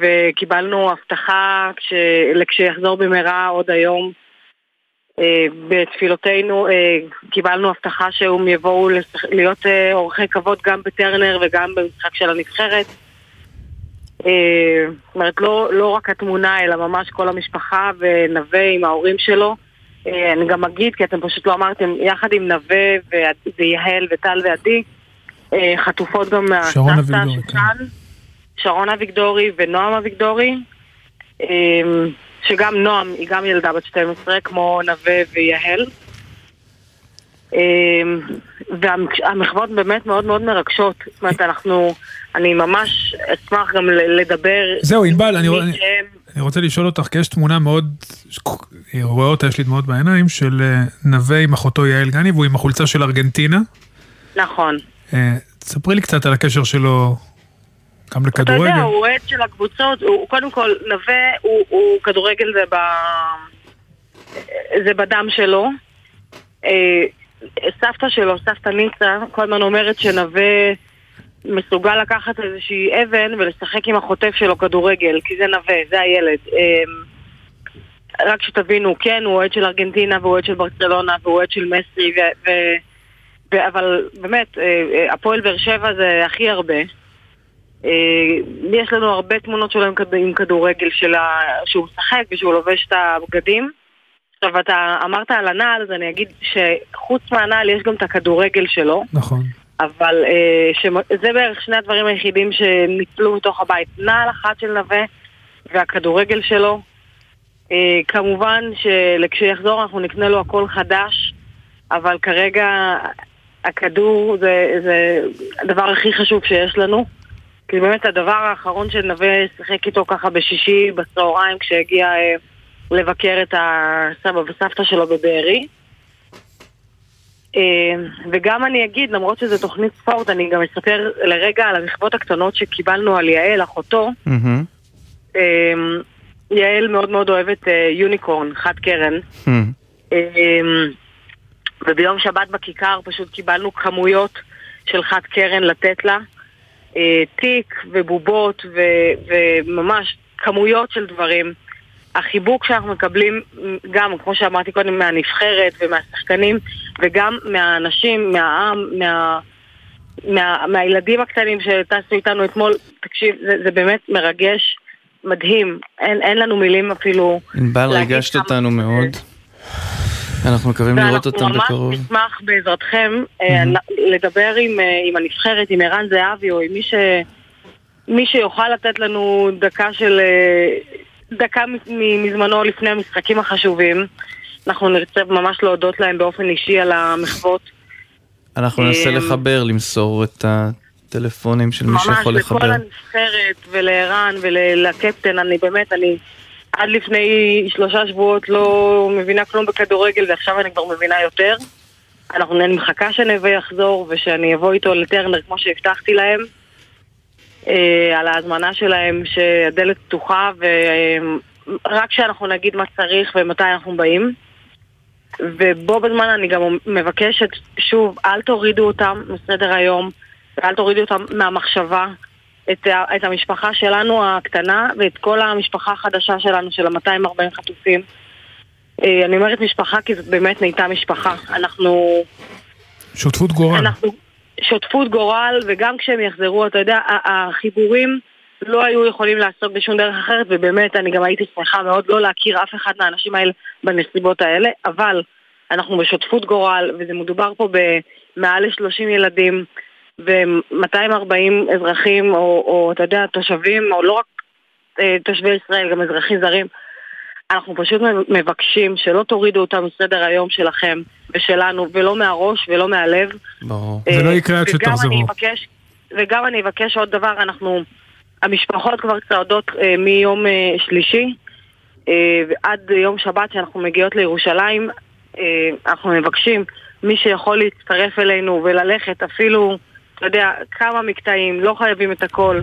וקיבלנו הבטחה כש, לכשיחזור במהרה עוד היום. אה, בתפילותינו אה, קיבלנו הבטחה שהם יבואו להיות אה, אורחי כבוד גם בטרנר וגם במשחק של הנבחרת. זאת אומרת, לא, לא רק התמונה, אלא ממש כל המשפחה ונווה עם ההורים שלו. אני גם אגיד, כי אתם פשוט לא אמרתם, יחד עם נווה ויהל וטל ועדי, חטופות גם מהסבתא. שושן, שרון אביגדורי ונועם אביגדורי. אה, שגם נועם היא גם ילדה בת 12 כמו נווה ויהל. אמ, והמחוות באמת מאוד מאוד מרגשות. זאת אומרת, אנחנו, אני ממש אשמח גם לדבר. זהו, ענבל, אני אני-. אני רוצה לשאול אותך, כי יש תמונה מאוד, רואה אותה, יש לי דמעות בעיניים, של אה, נווה עם אחותו יעל גני, והוא עם החולצה של ארגנטינה. נכון. אה, תספרי לי קצת על הקשר שלו גם אתה יודע, לכדורגל. הוא אוהד של הקבוצות, הוא קודם כל, נווה, הוא, הוא כדורגל זה, ב... זה בדם שלו. אה, סבתא שלו, סבתא ניצה, כל הזמן אומרת שנווה מסוגל לקחת איזושהי אבן ולשחק עם החוטף שלו כדורגל, כי זה נווה, זה הילד. אה, רק שתבינו, כן, הוא אוהד של ארגנטינה והוא אוהד של ברצלונה והוא אוהד של מסי, ו... ו... ו... אבל באמת, אה, אה, הפועל באר שבע זה הכי הרבה. אה, יש לנו הרבה תמונות שלו עם, כד- עם כדורגל שלה, שהוא משחק ושהוא לובש את הבגדים. עכשיו, אתה אמרת על הנעל, אז אני אגיד שחוץ מהנעל יש גם את הכדורגל שלו, נכון. אבל אה, זה בערך שני הדברים היחידים שניצלו מתוך הבית. נעל אחת של נווה והכדורגל שלו. אה, כמובן שכשיחזור אנחנו נקנה לו הכל חדש, אבל כרגע הכדור זה, זה הדבר הכי חשוב שיש לנו. כי באמת הדבר האחרון שנווה שיחק איתו ככה בשישי בצהריים כשהגיע אה, לבקר את הסבא וסבתא שלו בבארי. אה, וגם אני אגיד, למרות שזו תוכנית ספורט, אני גם אספר לרגע על המחוות הקטנות שקיבלנו על יעל, אחותו. מהמם. אה, יעל מאוד מאוד אוהבת אה, יוניקורן, חד קרן. מהמם. אה, וביום שבת בכיכר פשוט קיבלנו כמויות של חד קרן לתת לה. אה, תיק ובובות ו- וממש כמויות של דברים. החיבוק שאנחנו מקבלים גם, כמו שאמרתי קודם, מהנבחרת ומהשחקנים וגם מהאנשים, מהעם, מה... מה, מהילדים הקטנים שטסו איתנו אתמול, תקשיב, זה, זה באמת מרגש, מדהים, אין, אין לנו מילים אפילו ענבל, ריגשת אותנו מאוד. אנחנו מקווים לראות אותם ואנחנו בקרוב. ממש נשמח בעזרתכם אה, לדבר עם, אה, עם הנבחרת, עם ערן זהבי או עם מי, ש, מי שיוכל לתת לנו דקה של... אה, דקה מזמנו לפני המשחקים החשובים. אנחנו נרצה ממש להודות להם באופן אישי על המחוות. אנחנו ננסה לחבר, למסור את הטלפונים של מי ממש שיכול לכל לחבר. הנבחרת ולערן ולקפטן, אני באמת, אני עד לפני שלושה שבועות לא מבינה כלום בכדורגל ועכשיו אני כבר מבינה יותר. אנחנו אני מחכה שנווה יחזור ושאני אבוא איתו לטרנר כמו שהבטחתי להם. אה, על ההזמנה שלהם שהדלת פתוחה ורק שאנחנו נגיד מה צריך ומתי אנחנו באים. ובו בזמן אני גם מבקשת, שוב, אל תורידו אותם מסדר היום, ואל תורידו אותם מהמחשבה, את, את המשפחה שלנו הקטנה ואת כל המשפחה החדשה שלנו של ה-240 חטופים. אה, אני אומרת משפחה כי זאת באמת נהייתה משפחה. אנחנו... שותפות גורל. אנחנו שותפות גורל, וגם כשהם יחזרו, אתה יודע, החיבורים לא היו יכולים לעסוק בשום דרך אחרת, ובאמת, אני גם הייתי שמחה מאוד לא להכיר אף אחד מהאנשים האלה בנסיבות האלה, אבל אנחנו בשותפות גורל, וזה מדובר פה במעל ל-30 ילדים, ו-240 אזרחים, או, או אתה יודע, תושבים, או לא רק אה, תושבי ישראל, גם אזרחים זרים. אנחנו פשוט מבקשים שלא תורידו אותם מסדר היום שלכם ושלנו, ולא מהראש ולא מהלב. ברור. זה לא אה, יקרה עד וגם שתחזרו. אבקש, וגם אני אבקש עוד דבר, אנחנו, המשפחות כבר צועדות אה, מיום אה, שלישי אה, ועד יום שבת שאנחנו מגיעות לירושלים, אה, אנחנו מבקשים, מי שיכול להצטרף אלינו וללכת אפילו, אתה יודע, כמה מקטעים, לא חייבים את הכל,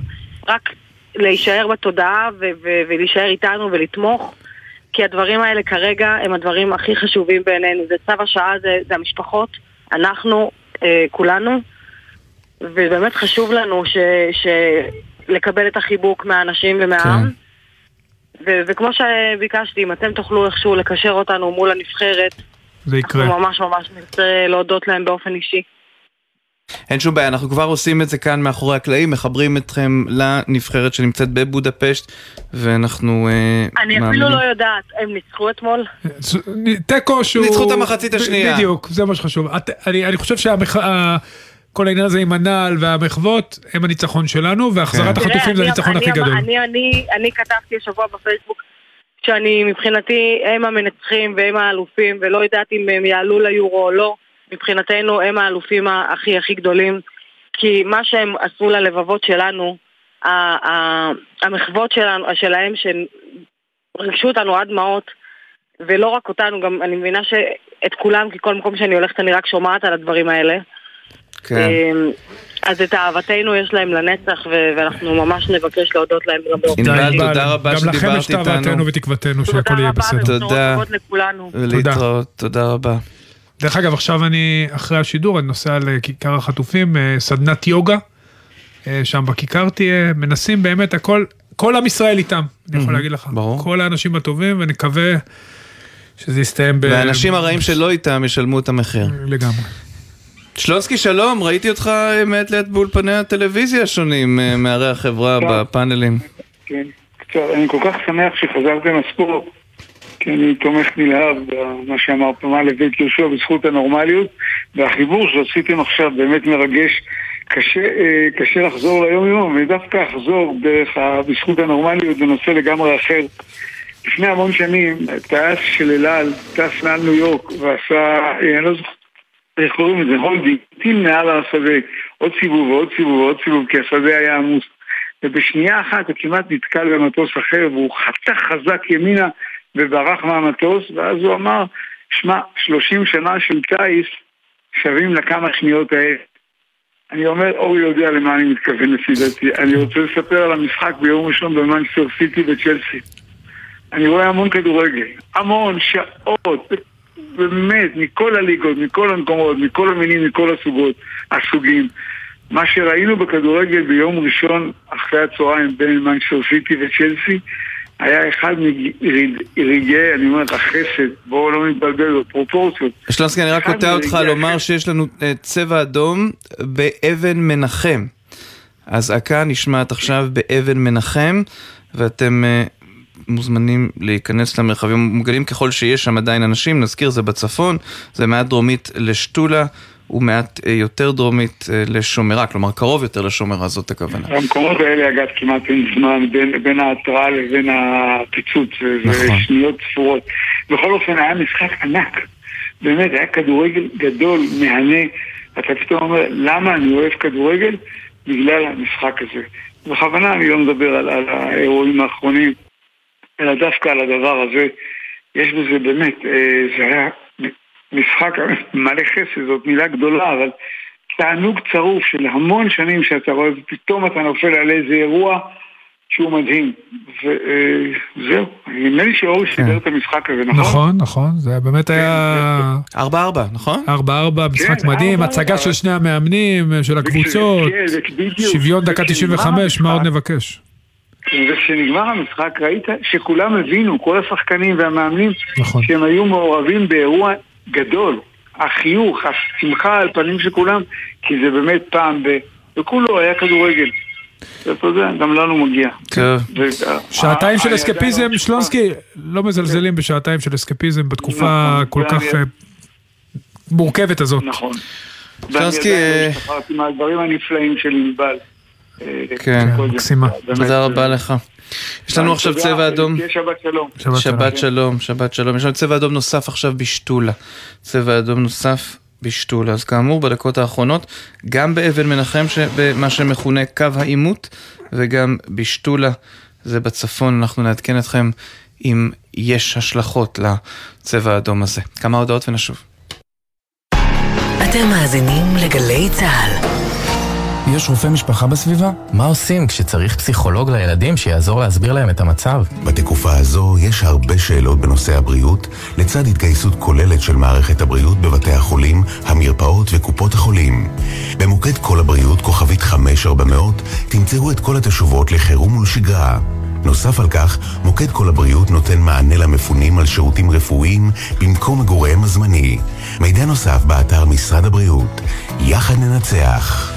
רק להישאר בתודעה ו- ו- ולהישאר איתנו ולתמוך. כי הדברים האלה כרגע הם הדברים הכי חשובים בעינינו. זה צו השעה, זה, זה המשפחות, אנחנו, אה, כולנו, ובאמת חשוב לנו ש, ש, לקבל את החיבוק מהאנשים ומהעם. ו- וכמו שביקשתי, אם אתם תוכלו איכשהו לקשר אותנו מול הנבחרת, זה יקרה. אנחנו ממש ממש נרצה להודות להם באופן אישי. אין שום בעיה, אנחנו כבר עושים את זה כאן מאחורי הקלעים, מחברים אתכם לנבחרת שנמצאת בבודפשט, ואנחנו אה, אני אפילו. לא יודעת, הם ניצחו אתמול? תיקו שהוא... ניצחו את המחצית השנייה. בדיוק, זה מה שחשוב. אני אני חושב שכל העניין הזה עם הנעל והמחוות הם הניצחון שלנו, והחזרת תראה, החטופים זה הניצחון אני הכי גדול. אני, אני, אני כתבתי השבוע בפייסבוק שאני מבחינתי הם המנצחים והם האלופים ולא יודעת אם הם יעלו ליורו או לא מבחינתנו הם האלופים הכי הכי גדולים כי מה שהם עשו ללבבות שלנו המחוות שלנו, שלהם שריגשו אותנו עד דמעות ולא רק אותנו, גם אני מבינה שאת כולם, כי כל מקום שאני הולכת אני רק שומעת על הדברים האלה כן. אמ, אז את אהבתנו יש להם לנצח, ו- ואנחנו ממש נבקש להודות להם גם באופן ענבל. תודה רבה גם לכם שדיברת יש תאוותנו איתנו. ותקוותנו שהכל יהיה בסדר. ובשורות תודה. טובות לכולנו. ולהתראות, תודה רבה. דרך אגב, עכשיו אני, אחרי השידור, אני נוסע לכיכר החטופים, אה, סדנת יוגה, אה, שם בכיכר תהיה, מנסים באמת הכל, כל עם ישראל איתם, אני יכול להגיד לך. ברור. כל האנשים הטובים, ונקווה שזה יסתיים ב... והאנשים הרעים שלא איתם ישלמו את המחיר. לגמרי. שלונסקי, שלום, ראיתי אותך אה, מעת לעת באולפני הטלוויזיה השונים מערי החברה כן. בפאנלים. כן, קצת, אני כל כך שמח שחזרתם לספורט, כי אני תומך נלהב במה שאמר פה מל לבית יהושע בזכות הנורמליות, והחיבור שעשיתם עכשיו באמת מרגש. קשה, אה, קשה לחזור ליום יום, ודווקא אחזור דרך. בזכות הנורמליות בנושא לגמרי אחר. לפני המון שנים, טייס של אל על טס מעל ניו יורק ועשה, אה, אני לא זוכר איך קוראים לזה, holding, טיל מעל השדה, עוד סיבוב ועוד סיבוב ועוד סיבוב, כי השדה היה עמוס. ובשנייה אחת הוא כמעט נתקל במטוס אחר והוא חתך חזק ימינה וברח מהמטוס, ואז הוא אמר, שמע, 30 שנה של טיס שווים לכמה שניות האלה. אני אומר, אורי יודע למה אני מתכוון לפי דעתי. אני רוצה לספר על המשחק ביום ראשון במנצ'סטר סיטי וצ'לסי. אני רואה המון כדורגל, המון שעות, באמת, מכל הליגות, מכל המקומות, מכל המינים, מכל הסוגות, הסוגים. מה שראינו בכדורגל ביום ראשון אחרי הצהריים בין מנצ'סטר סיטי וצ'לסי היה אחד מרגעי, אני אומר לך, חסד, בואו לא נתבלבל בפרופורציות. שלונסקי, אני רק קוטע אותך לומר שיש לנו אה, צבע אדום באבן מנחם. אזעקה נשמעת עכשיו באבן מנחם, ואתם אה, מוזמנים להיכנס למרחבים מוגנים ככל שיש שם עדיין אנשים, נזכיר זה בצפון, זה מעט דרומית לשתולה. ומעט אה, יותר דרומית אה, לשומרה, כלומר קרוב יותר לשומרה, זאת הכוונה. במקומות האלה אגב כמעט אין זמן בין, בין ההתראה לבין הפיצוץ, נכון. שניות ספורות. בכל אופן היה משחק ענק, באמת היה כדורגל גדול, מהנה, אתה פתאום אומר למה אני אוהב כדורגל? בגלל המשחק הזה. בכוונה אני לא מדבר על, על האירועים האחרונים, אלא דווקא על הדבר הזה. יש בזה באמת, אה, זה היה משחק מלא חסד, זאת מילה גדולה, אבל תענוג צרוף של המון שנים שאתה רואה, ופתאום אתה נופל על איזה אירוע שהוא מדהים. וזהו, נדמה לי שאורי כן. סידר את המשחק הזה, נכון? נכון, נכון, זה באמת היה... 4-4, נכון? 4-4, משחק כן, מדהים, הצגה של שני המאמנים, של הקבוצות, שוויון דקה 95, מה עוד נבקש? וכשנגמר המשחק ראית שכולם הבינו, כל השחקנים והמאמנים, נכון. שהם היו מעורבים באירוע גדול. החיוך, השמחה על פנים של כולם, כי זה באמת פעם ב... וכולו היה כדורגל. אתה יודע, גם לנו מגיע. כן. שעתיים של אסקפיזם, שלונסקי, לא מזלזלים בשעתיים של אסקפיזם בתקופה נכון, כל כך אה, מורכבת הזאת. נכון. שלונסקי... ואני עדיין לא השתחררתי מהדברים הנפלאים של ענבל. אה, כן, מקסימה. תודה רבה לך. יש לנו עכשיו צבע אדום. שבת שלום. שבת שלום, שבת שלום. יש לנו צבע אדום נוסף עכשיו בשתולה. צבע אדום נוסף בשתולה. אז כאמור, בדקות האחרונות, גם באבן מנחם, במה שמכונה קו העימות, וגם בשתולה, זה בצפון, אנחנו נעדכן אתכם אם יש השלכות לצבע האדום הזה. כמה הודעות ונשוב. אתם מאזינים לגלי צה"ל. יש רופא משפחה בסביבה? מה עושים כשצריך פסיכולוג לילדים שיעזור להסביר להם את המצב? בתקופה הזו יש הרבה שאלות בנושא הבריאות, לצד התגייסות כוללת של מערכת הבריאות בבתי החולים, המרפאות וקופות החולים. במוקד כל הבריאות, כוכבית 5400, תמצאו את כל התשובות לחירום ולשגרה. נוסף על כך, מוקד כל הבריאות נותן מענה למפונים על שירותים רפואיים במקום מגוריהם הזמני. מידע נוסף באתר משרד הבריאות. יחד ננצח.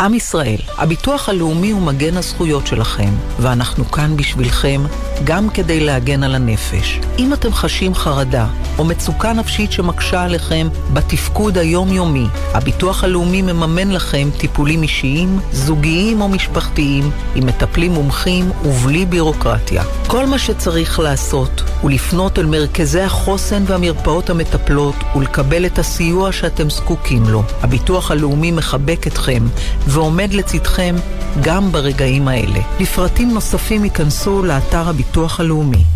עם ישראל, הביטוח הלאומי הוא מגן הזכויות שלכם, ואנחנו כאן בשבילכם, גם כדי להגן על הנפש. אם אתם חשים חרדה או מצוקה נפשית שמקשה עליכם בתפקוד היומיומי, הביטוח הלאומי מממן לכם טיפולים אישיים, זוגיים או משפחתיים, עם מטפלים מומחים ובלי בירוקרטיה. כל מה שצריך לעשות הוא לפנות אל מרכזי החוסן והמרפאות המטפלות ולקבל את הסיוע שאתם זקוקים לו. הביטוח הלאומי מחבק אתכם ועומד לצדכם גם ברגעים האלה. לפרטים נוספים ייכנסו לאתר הביטוח הלאומי.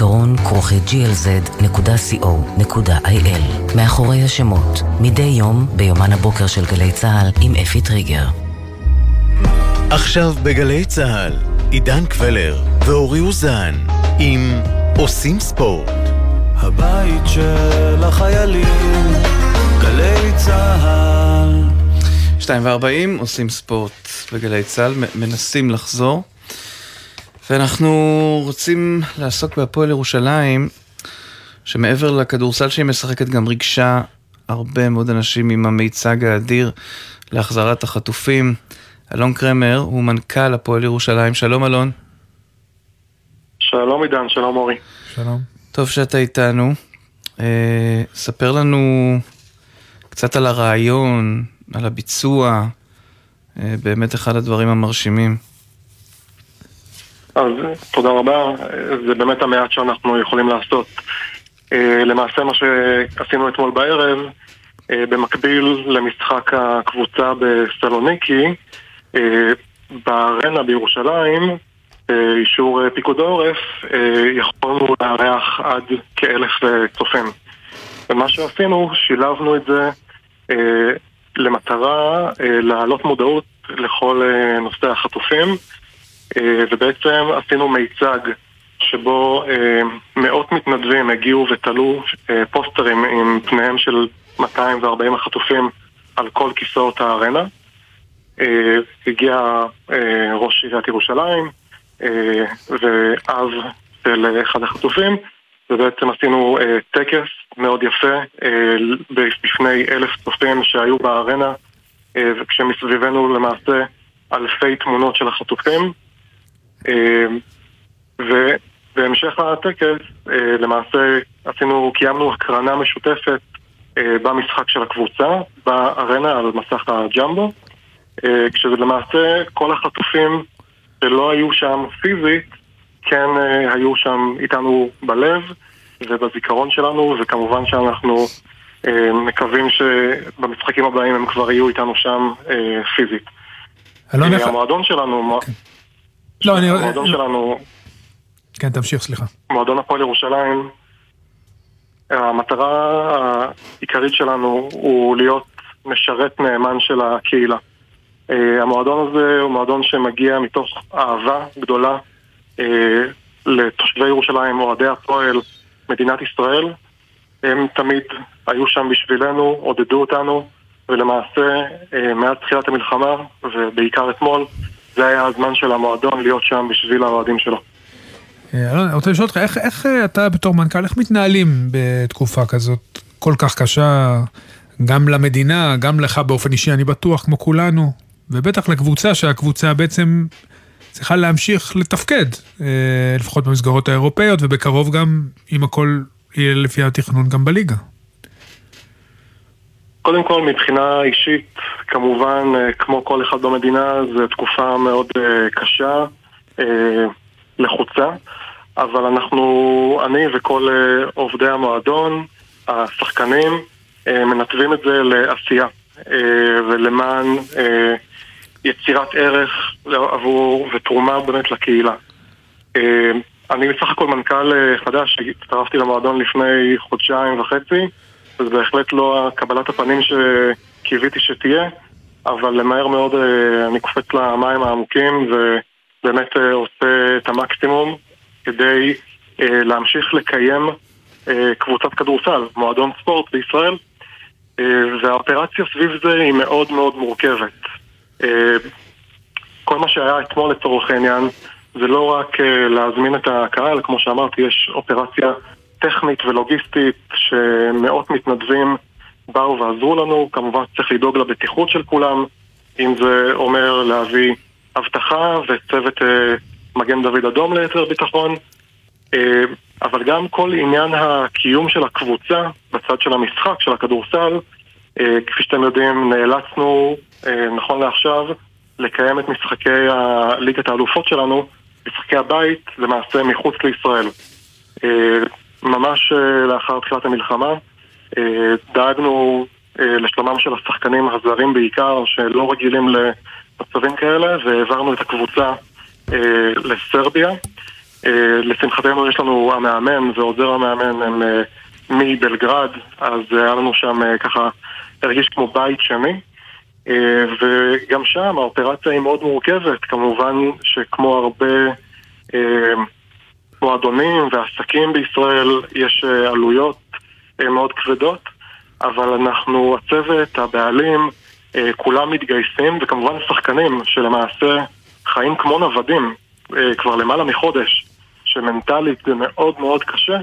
זיכרון כרוכי glz.co.il מאחורי השמות, מדי יום ביומן הבוקר של גלי צה"ל עם אפי טריגר. עכשיו בגלי צה"ל, עידן קבלר ואורי אוזן עם עושים ספורט. הבית של החיילים, גלי צה"ל. 2 ו-40 עושים ספורט בגלי צה"ל, מנסים לחזור. ואנחנו רוצים לעסוק בהפועל ירושלים, שמעבר לכדורסל שהיא משחקת גם ריגשה הרבה מאוד אנשים עם המיצג האדיר להחזרת החטופים. אלון קרמר הוא מנכ"ל הפועל ירושלים. שלום אלון. שלום עידן, שלום אורי. שלום. טוב שאתה איתנו. אה, ספר לנו קצת על הרעיון, על הביצוע, אה, באמת אחד הדברים המרשימים. אז תודה רבה, זה באמת המעט שאנחנו יכולים לעשות. אה, למעשה מה שעשינו אתמול בערב, אה, במקביל למשחק הקבוצה בסלוניקי, אה, בארנה בירושלים, אישור פיקוד העורף, יכולנו לארח עד כאלף צופים. ומה שעשינו, שילבנו את זה למטרה להעלות מודעות לכל נושא החטופים, ובעצם עשינו מיצג שבו אה, מאות מתנדבים הגיעו ותלו אה, פוסטרים עם פניהם של 240 החטופים על כל כיסאות הארנה. אה, הגיע אה, ראש עיריית ירושלים אה, ואב של אחד החטופים ובעצם עשינו אה, טקס מאוד יפה אה, בפני אלף צופים שהיו בארנה אה, וכשמסביבנו למעשה אלפי תמונות של החטופים אה, בהמשך הטקס, אה, למעשה עשינו, קיימנו הקרנה משותפת אה, במשחק של הקבוצה, בארנה על מסך הג'מבו, אה, כשלמעשה כל החטופים שלא היו שם פיזית, כן היו שם איתנו בלב ובזיכרון שלנו, וכמובן שאנחנו מקווים שבמשחקים הבאים הם כבר יהיו איתנו שם פיזית. המועדון שלנו, כן. לא, המועדון שלנו כן, תמשיך, סליחה. מועדון הפועל ירושלים, המטרה העיקרית שלנו הוא להיות משרת נאמן של הקהילה. אה, המועדון הזה הוא מועדון שמגיע מתוך אהבה גדולה אה, לתושבי ירושלים, אוהדי הפועל, מדינת ישראל. הם תמיד היו שם בשבילנו, עודדו אותנו, ולמעשה אה, מאז תחילת המלחמה, ובעיקר אתמול, זה היה הזמן של המועדון להיות שם בשביל האוהדים שלו. אה, אני רוצה לשאול אותך, איך, איך אה, אתה בתור מנכ"ל, איך מתנהלים בתקופה כזאת כל כך קשה, גם למדינה, גם לך באופן אישי, אני בטוח, כמו כולנו, ובטח לקבוצה, שהקבוצה בעצם צריכה להמשיך לתפקד, אה, לפחות במסגרות האירופאיות, ובקרוב גם, אם הכל יהיה לפי התכנון, גם בליגה. קודם כל, מבחינה אישית, כמובן, כמו כל אחד במדינה, זו תקופה מאוד קשה, לחוצה. אבל אנחנו, אני וכל אה, עובדי המועדון, השחקנים, אה, מנתבים את זה לעשייה אה, ולמען יצירת ערך עבור ותרומה באמת לקהילה. אני בסך הכל מנכ"ל חדש, הצטרפתי למועדון לפני חודשיים וחצי, וזה בהחלט לא קבלת הפנים שקיוויתי שתהיה, אבל למהר מאוד אני קופץ למים העמוקים ובאמת עושה את המקסימום כדי אה, להמשיך לקיים אה, קבוצת כדורסל, מועדון ספורט בישראל, אה, והאופרציה סביב זה היא מאוד מאוד מורכבת. אה, כל מה שהיה אתמול לצורך העניין זה לא רק אה, להזמין את הקהל, כמו שאמרתי, יש אופרציה טכנית ולוגיסטית שמאות מתנדבים באו ועזרו לנו, כמובן צריך לדאוג לבטיחות של כולם, אם זה אומר להביא אבטחה וצוות אה, מגן דוד אדום ליתר ביטחון, אה, אבל גם כל עניין הקיום של הקבוצה בצד של המשחק, של הכדורסל, אה, כפי שאתם יודעים, נאלצנו, אה, נכון לעכשיו, לקיים את משחקי ליגת האלופות שלנו, משחקי הבית, למעשה מחוץ לישראל. ממש לאחר תחילת המלחמה, דאגנו לשלומם של השחקנים הזרים בעיקר, שלא רגילים למצבים כאלה, והעברנו את הקבוצה אה, לסרביה. אה, לשמחתנו יש לנו המאמן ועוזר המאמן הם אה, מבלגרד, אז היה לנו שם ככה, הרגיש כמו בית שני. וגם שם האופרציה היא מאוד מורכבת, כמובן שכמו הרבה מועדונים ועסקים בישראל יש עלויות מאוד כבדות, אבל אנחנו, הצוות, הבעלים, כולם מתגייסים, וכמובן שחקנים שלמעשה חיים כמו נוודים אה, כבר למעלה מחודש, שמנטלית זה מאוד מאוד קשה.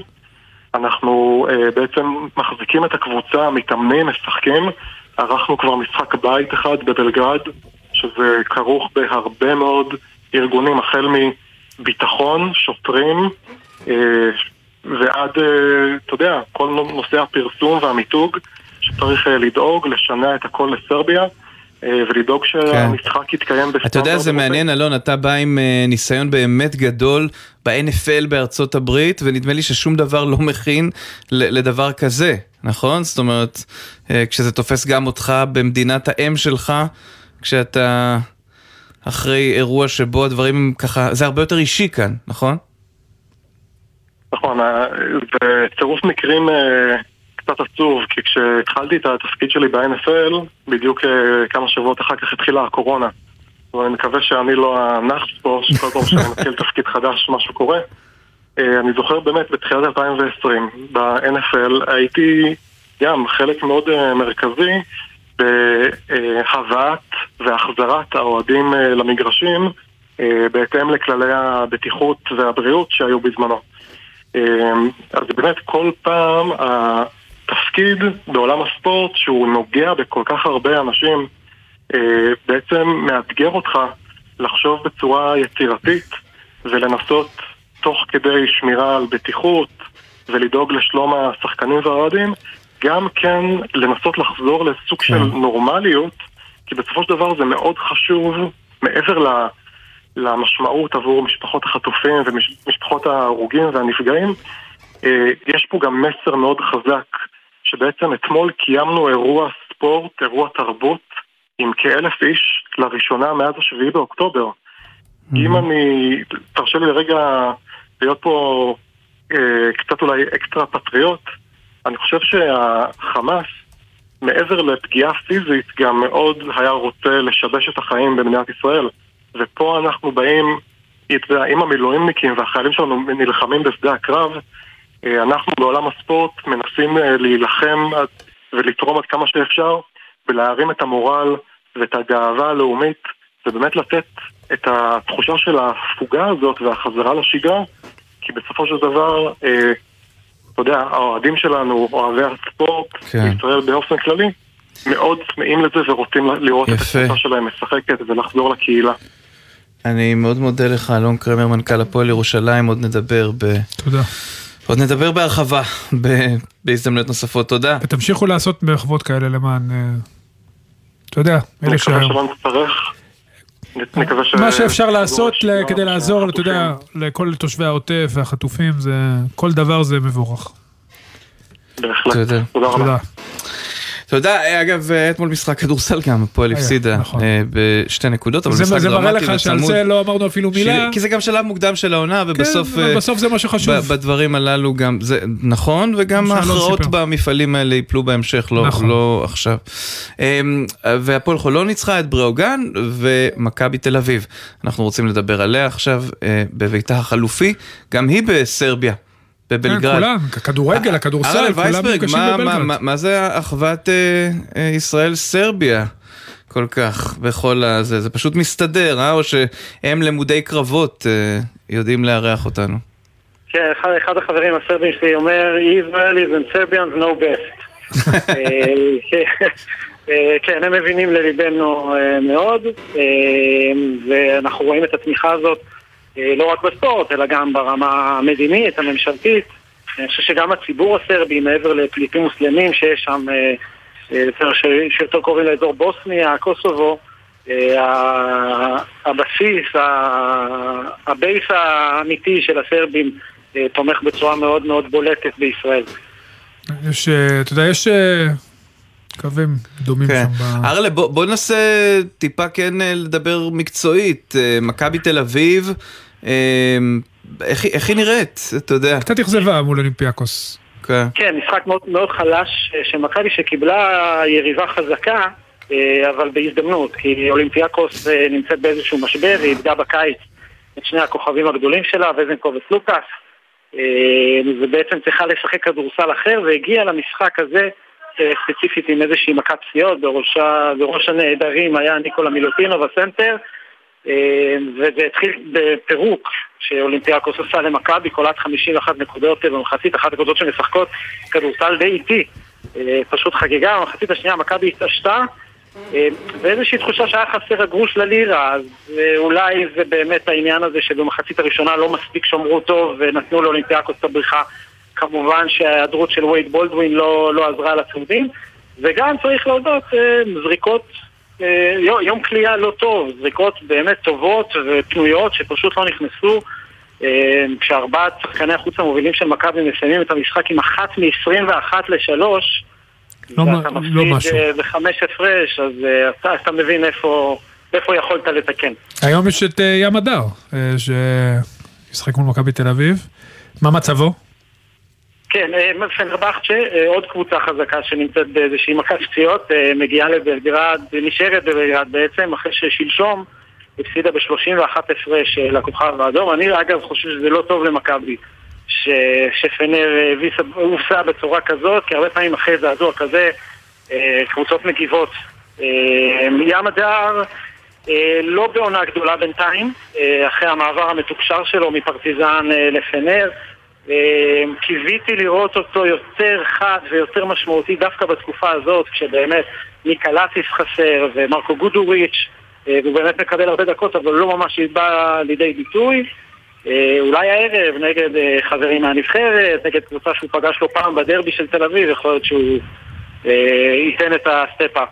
אנחנו אה, בעצם מחזיקים את הקבוצה, מתאמנים, משחקים. ערכנו כבר משחק בית אחד בבלגרד, שזה כרוך בהרבה מאוד ארגונים, החל מביטחון, שוטרים, אה, ועד, אה, אתה יודע, כל נושא הפרסום והמיתוג, שצריך אה, לדאוג, לשנע את הכל לסרביה. ולדאוג שהמשחק יתקיים בסטנדרט. אתה יודע, זה מעניין, אלון, אתה בא עם ניסיון באמת גדול ב-NFL בארצות הברית, ונדמה לי ששום דבר לא מכין לדבר כזה, נכון? זאת אומרת, כשזה תופס גם אותך במדינת האם שלך, כשאתה אחרי אירוע שבו הדברים ככה, זה הרבה יותר אישי כאן, נכון? נכון, אה, זה צירוף מקרים אה, קצת עצוב, כי כשהתחלתי את התפקיד שלי ב-NFL, בדיוק אה, כמה שבועות אחר כך התחילה הקורונה. ואני מקווה שאני לא הנאחס פה, שכל פעם שאני מתחיל תפקיד חדש משהו קורה. אני זוכר באמת בתחילת 2020 ב-NFL הייתי גם חלק מאוד מרכזי בהבאת והחזרת האוהדים למגרשים בהתאם לכללי הבטיחות והבריאות שהיו בזמנו. אמ, אז באמת כל פעם התפקיד בעולם הספורט שהוא נוגע בכל כך הרבה אנשים אה, בעצם מאתגר אותך לחשוב בצורה יצירתית ולנסות תוך כדי שמירה על בטיחות ולדאוג לשלום השחקנים והאוהדים גם כן לנסות לחזור לסוג של כן. נורמליות כי בסופו של דבר זה מאוד חשוב מעבר ל... למשמעות עבור משפחות החטופים ומשפחות ההרוגים והנפגעים, אה, יש פה גם מסר מאוד חזק, שבעצם אתמול קיימנו אירוע ספורט, אירוע תרבות, עם כאלף איש לראשונה מאז השביעי באוקטובר. Mm-hmm. אם אני, תרשה לי לרגע להיות פה אה, קצת אולי אקסטרה פטריוט, אני חושב שהחמאס, מעבר לפגיעה פיזית, גם מאוד היה רוצה לשבש את החיים במדינת ישראל. ופה אנחנו באים, אתה יודע, עם המילואימניקים והחיילים שלנו נלחמים בשדה הקרב, אה, אנחנו בעולם הספורט מנסים אה, להילחם ולתרום עד כמה שאפשר ולהרים את המורל ואת הגאווה הלאומית ובאמת לתת את התחושה של ההפוגה הזאת והחזרה לשגרה כי בסופו של דבר, אה, אתה יודע, האוהדים שלנו, אוהבי הספורט, כן. בישראל באופן כללי, מאוד צמאים לזה ורוצים לראות יפה. את הקבוצה שלהם משחקת ולחזור לקהילה. אני מאוד מודה לך, אלון קרמר, מנכ"ל הפועל ירושלים, עוד נדבר ב... תודה. עוד נדבר בהרחבה ב... בהזדמנויות נוספות, תודה. ותמשיכו לעשות מחוות כאלה למען, אה, אתה יודע, אלה שהיום. נקווה שלא נצטרך. נקווה ש... מה שאפשר לעשות כדי לעזור, אתה יודע, לכל תושבי העוטף והחטופים, זה, כל דבר זה מבורך. בהחלט. תודה רבה. אתה יודע, אגב, אתמול משחק כדורסל גם, הפועל הפסידה נכון. אה, בשתי נקודות, אבל משחק דרמטי וצמוד. זה מראה לך שעל זה לא אמרנו אפילו מילה. כי זה גם שלב מוקדם של העונה, ובסוף... כן, בסוף זה מה שחשוב. בדברים הללו גם, זה נכון, וגם ההכרעות במפעלים האלה ייפלו בהמשך, לא, נכון. לא עכשיו. אמ, והפועל חולון ניצחה את בראוגן ומכבי תל אביב. אנחנו רוצים לדבר עליה עכשיו אה, בביתה החלופי, גם היא בסרביה. בבלגרד. כן, כולם, הכדורגל, הכדורסל, כולם נפגשים בבלגרד. מה זה אחוות אה, אה, ישראל-סרביה? כל כך בכל הזה, זה פשוט מסתדר, אה? או שהם למודי קרבות אה, יודעים לארח אותנו. כן, אחד, אחד החברים הסרבים שלי אומר, Israel is in Serbians no best. כן, הם מבינים לליבנו מאוד, ואנחנו רואים את התמיכה הזאת. אה, לא רק בספורט, אלא גם ברמה המדינית, הממשלתית. אני חושב שגם הציבור הסרבי, מעבר לפליטים מוסלמים שיש שם, אה, אה, שיותר קוראים לאזור בוסניה, קוסובו, הבסיס, הבייס האמיתי של הסרבים תומך בצורה מאוד מאוד בולטת בישראל. יש, אתה יודע, יש קווים דומים כן. שם. ארלה, בוא, בוא ננסה טיפה כן לדבר מקצועית. מכבי תל אביב, איך, איך היא נראית, אתה יודע? קצת אכזבה מול אולימפיאקוס. כן, כן משחק מאוד, מאוד חלש אה, של מכבי שקיבלה יריבה חזקה, אה, אבל בהזדמנות, כי אולימפיאקוס אה, נמצאת באיזשהו משבר, היא איבדה בקיץ את שני הכוכבים הגדולים שלה, וזנקוב וסלוקאס, ובעצם צריכה לשחק כדורסל אחר, והגיעה למשחק הזה ספציפית עם איזושהי מכת פציעות, בראש הנעדרים היה ניקולה מילוטינוב בסנטר, וזה התחיל בפירוק שאולימפיאקוס עושה למכבי, קולט 51 נקודות במחצית, 51 נקודות שמשחקות כדורסל די איטי. אה, פשוט חגיגה, במחצית השנייה מכבי התעשתה, אה, ואיזושהי תחושה שהיה חסר הגרוש ללירה, אז אולי זה באמת העניין הזה שבמחצית הראשונה לא מספיק שמרו טוב ונתנו לאולימפיאקוס את הבריחה כמובן שההיעדרות של וייד בולדווין לא, לא עזרה לצהובים, וגם צריך להודות, אה, זריקות, אה, יום כליאה לא טוב, זריקות באמת טובות ופנויות שפשוט לא נכנסו. אה, כשארבעת שחקני החוץ המובילים של מכבי מסיימים את המשחק עם אחת מ-21 ל-3, לא, ואתה לא מפסיד. אה, בחמש הפרש, אז אה, אתה, אתה מבין איפה, איפה יכולת לתקן. היום יש את אה, ים הדר, אה, שישחק מול מכבי תל אביב. מה מצבו? כן, אה, פנרבכצ'ה, אה, עוד קבוצה חזקה שנמצאת באיזושהי מכת פציעות, אה, מגיעה לבלגרד, נשארת בבלגרד בעצם, אחרי ששלשום הפסידה ב-31 הפרש לכוכב האדום. אני אגב חושב שזה לא טוב למכבי, ש- שפנר הובסה בצורה כזאת, כי הרבה פעמים אחרי זעזוע כזה, קבוצות מגיבות. ים הדר לא בעונה גדולה בינתיים, אחרי המעבר המתוקשר שלו מפרטיזן לפנר. אה, קיוויתי לראות אותו יותר חד ויותר משמעותי דווקא בתקופה הזאת, כשבאמת ניקלטיס חסר ומרקו גודוריץ', אה, והוא באמת מקבל הרבה דקות, אבל לא ממש בא לידי ביטוי. אה, אולי הערב נגד אה, חברים מהנבחרת, נגד קבוצה שהוא פגש לא פעם בדרבי של תל אביב, יכול להיות שהוא אה, ייתן את ה step-up.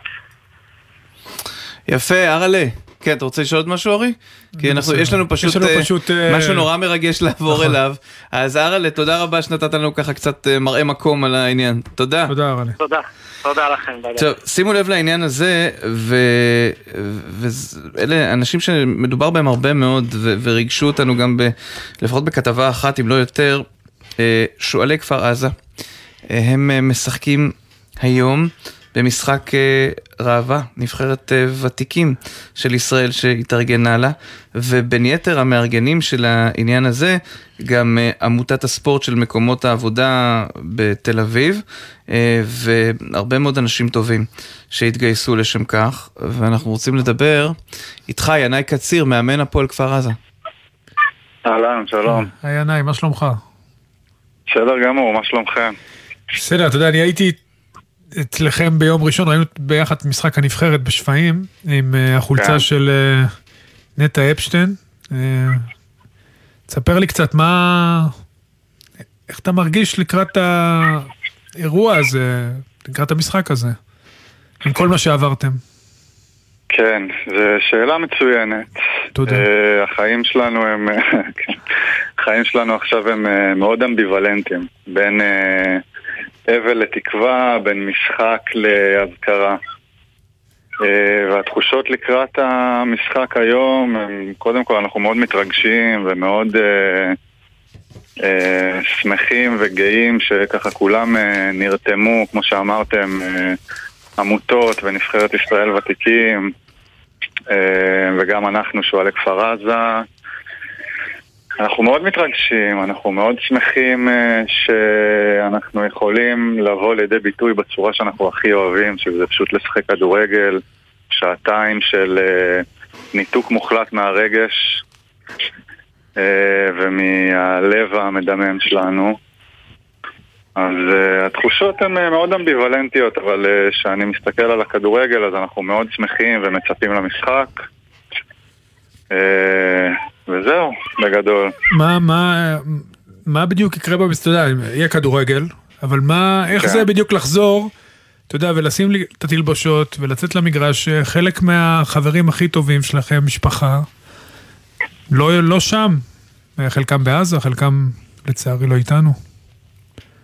יפה, אראלה. כן, אתה רוצה לשאול עוד משהו, ארי? כי אנחנו. יש לנו פשוט, יש לנו אה, פשוט, אה, משהו נורא מרגש לעבור נכון. אליו. אז אראלה, תודה רבה שנתת לנו ככה קצת אה, מראה מקום על העניין. תודה. תודה, אראלה. תודה, תודה לכם. עכשיו, שימו לב לעניין הזה, ואלה אנשים שמדובר בהם הרבה מאוד, ו- וריגשו אותנו גם, ב- לפחות בכתבה אחת, אם לא יותר, שועלי כפר עזה. הם משחקים היום במשחק אה, ראווה, נבחרת אה, ותיקים של ישראל שהתארגנה לה, ובין יתר המארגנים של העניין הזה, גם אה, עמותת הספורט של מקומות העבודה בתל אביב, והרבה מאוד אנשים טובים שהתגייסו לשם כך, ואנחנו רוצים לדבר איתך, ינאי קציר, מאמן הפועל כפר עזה. אהלן, שלום. היי ינאי, מה שלומך? בסדר גמור, מה שלומכם? בסדר, אתה יודע, אני הייתי אצלכם ביום ראשון, ראינו ביחד משחק הנבחרת בשפיים, עם אה, החולצה כן. של אה, נטע אפשטיין. אה, תספר לי קצת מה... איך אתה מרגיש לקראת האירוע הזה, לקראת המשחק הזה, עם כל מה שעברתם. כן, זו שאלה מצוינת. תודה. Uh, החיים שלנו הם... כן, החיים שלנו עכשיו הם uh, מאוד אמביוולנטיים. בין uh, אבל לתקווה, בין משחק לאזכרה. Uh, והתחושות לקראת המשחק היום, קודם כל אנחנו מאוד מתרגשים ומאוד uh, uh, שמחים וגאים שככה כולם נרתמו, כמו שאמרתם, עמותות ונבחרת ישראל ותיקים, אה, וגם אנחנו שועלי כפר עזה. אנחנו מאוד מתרגשים, אנחנו מאוד שמחים אה, שאנחנו יכולים לבוא לידי ביטוי בצורה שאנחנו הכי אוהבים, שזה פשוט לשחק כדורגל, שעתיים של אה, ניתוק מוחלט מהרגש אה, ומהלב המדמם שלנו. אז uh, התחושות הן uh, מאוד אמביוולנטיות, אבל כשאני uh, מסתכל על הכדורגל אז אנחנו מאוד שמחים ומצפים למשחק. Uh, וזהו, בגדול. מה, מה, מה בדיוק יקרה יודע, יהיה כדורגל, אבל מה, איך כן. זה בדיוק לחזור, אתה יודע, ולשים לי את התלבושות ולצאת למגרש, אה, חלק מהחברים הכי טובים שלכם, משפחה, לא, לא שם, אה, חלקם בעזה, חלקם לצערי לא איתנו.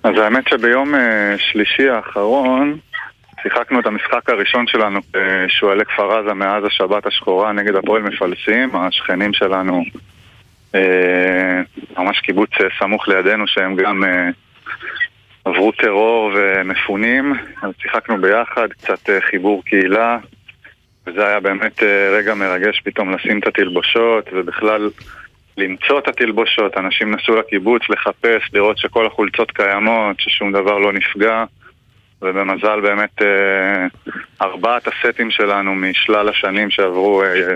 אז האמת שביום uh, שלישי האחרון שיחקנו את המשחק הראשון שלנו בשועלי כפר עזה מאז השבת השחורה נגד הפועל מפלסים, השכנים שלנו, uh, ממש קיבוץ uh, סמוך לידינו שהם גם עברו טרור ומפונים, אז שיחקנו ביחד, קצת חיבור קהילה, וזה היה באמת רגע מרגש פתאום לשים את התלבושות ובכלל למצוא את התלבושות, אנשים נסעו לקיבוץ לחפש, לראות שכל החולצות קיימות, ששום דבר לא נפגע ובמזל באמת אה, ארבעת הסטים שלנו משלל השנים שעברו אה,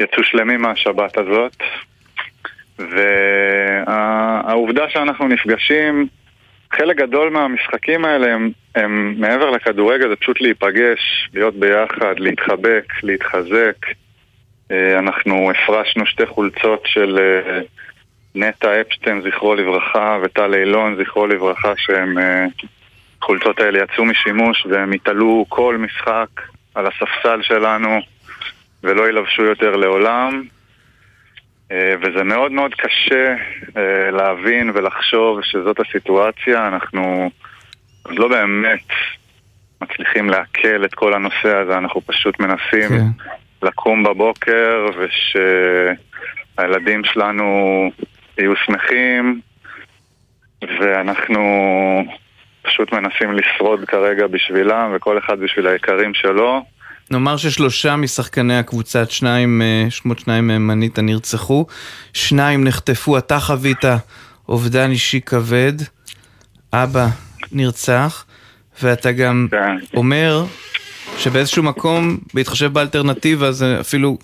יצאו שלמים מהשבת הזאת. והעובדה שאנחנו נפגשים, חלק גדול מהמשחקים האלה הם, הם מעבר לכדורגל, זה פשוט להיפגש, להיות ביחד, להתחבק, להתחזק. אה, אנחנו הפרשנו שתי חולצות של נטע אפשטיין, זכרו לברכה, וטל אילון, זכרו לברכה, שהם... החולצות האלה יצאו משימוש והם יתעלו כל משחק על הספסל שלנו ולא ילבשו יותר לעולם. וזה מאוד מאוד קשה להבין ולחשוב שזאת הסיטואציה. אנחנו לא באמת מצליחים לעכל את כל הנושא הזה, אנחנו פשוט מנסים כן. לקום בבוקר ושהילדים שלנו יהיו שמחים ואנחנו פשוט מנסים לשרוד כרגע בשבילם וכל אחד בשביל היקרים שלו. נאמר ששלושה משחקני הקבוצה, שניים, שמות שניים מהם מנית, נרצחו, שניים נחטפו, אתה חווית אובדן אישי כבד, אבא נרצח, ואתה גם כן. אומר שבאיזשהו מקום, בהתחשב באלטרנטיבה, זה אפילו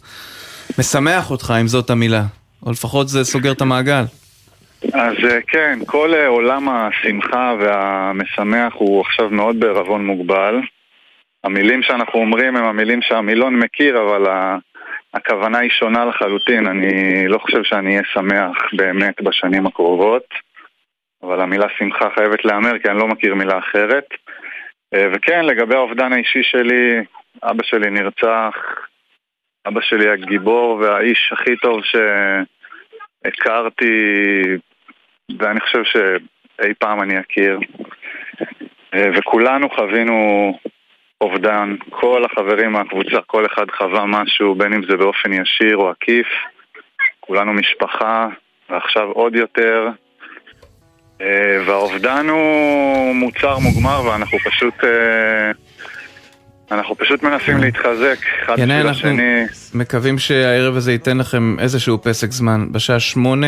משמח אותך, אם זאת המילה, או לפחות זה סוגר את המעגל. אז כן, כל עולם השמחה והמשמח הוא עכשיו מאוד בערבון מוגבל. המילים שאנחנו אומרים הם המילים שהמילון מכיר, אבל הכוונה היא שונה לחלוטין. אני לא חושב שאני אהיה שמח באמת בשנים הקרובות, אבל המילה שמחה חייבת להיאמר כי אני לא מכיר מילה אחרת. וכן, לגבי האובדן האישי שלי, אבא שלי נרצח, אבא שלי הגיבור והאיש הכי טוב שהכרתי ואני חושב שאי פעם אני אכיר. וכולנו חווינו אובדן, כל החברים מהקבוצה, כל אחד חווה משהו, בין אם זה באופן ישיר או עקיף. כולנו משפחה, ועכשיו עוד יותר. והאובדן הוא מוצר מוגמר ואנחנו פשוט... אנחנו פשוט מנסים להתחזק אחד בשביל השני. מקווים שהערב הזה ייתן לכם איזשהו פסק זמן. בשעה שמונה,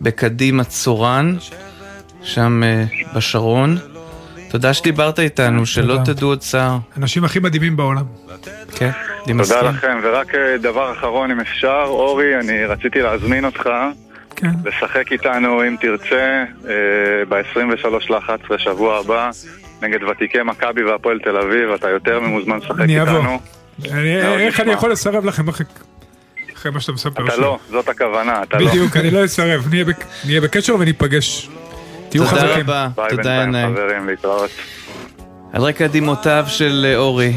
בקדימה צורן, שם uh, בשרון. תודה שדיברת איתנו, שלא תדעו עוד צער. אנשים הכי מדהימים בעולם. כן, אני מסכים. תודה לכם, ורק דבר אחרון אם אפשר, אורי, אני רציתי להזמין אותך. כן. לשחק איתנו אם תרצה ב-23 ל-11 שבוע הבא נגד ותיקי מכבי והפועל תל אביב, אתה יותר ממוזמן לשחק איתנו. איך אני יכול לסרב לכם אחרי מה שאתה מספר? אתה לא, זאת הכוונה, אתה לא. בדיוק, אני לא אסרב, נהיה בקשר וניפגש. תהיו חזקים. תודה רבה, תודה עיניים. על רקע דמעותיו של אורי,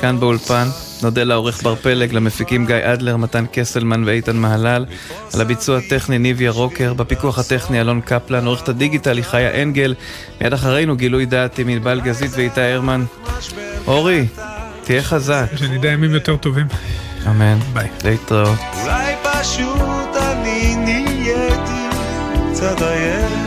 כאן באולפן. נודה לעורך בר פלג, למפיקים גיא אדלר, מתן קסלמן ואיתן מהלל, על הביצוע הטכני ניביה רוקר, בפיקוח הטכני אלון קפלן, עורכת הדיגיטל היא חיה אנגל, מיד אחרינו גילוי דעת עם ענבל גזית ואיתי הרמן. אורי, תהיה חזק. שנדע ימים יותר טובים. אמן. ביי. להתראות. אולי פשוט אני נהייתי קצת עייף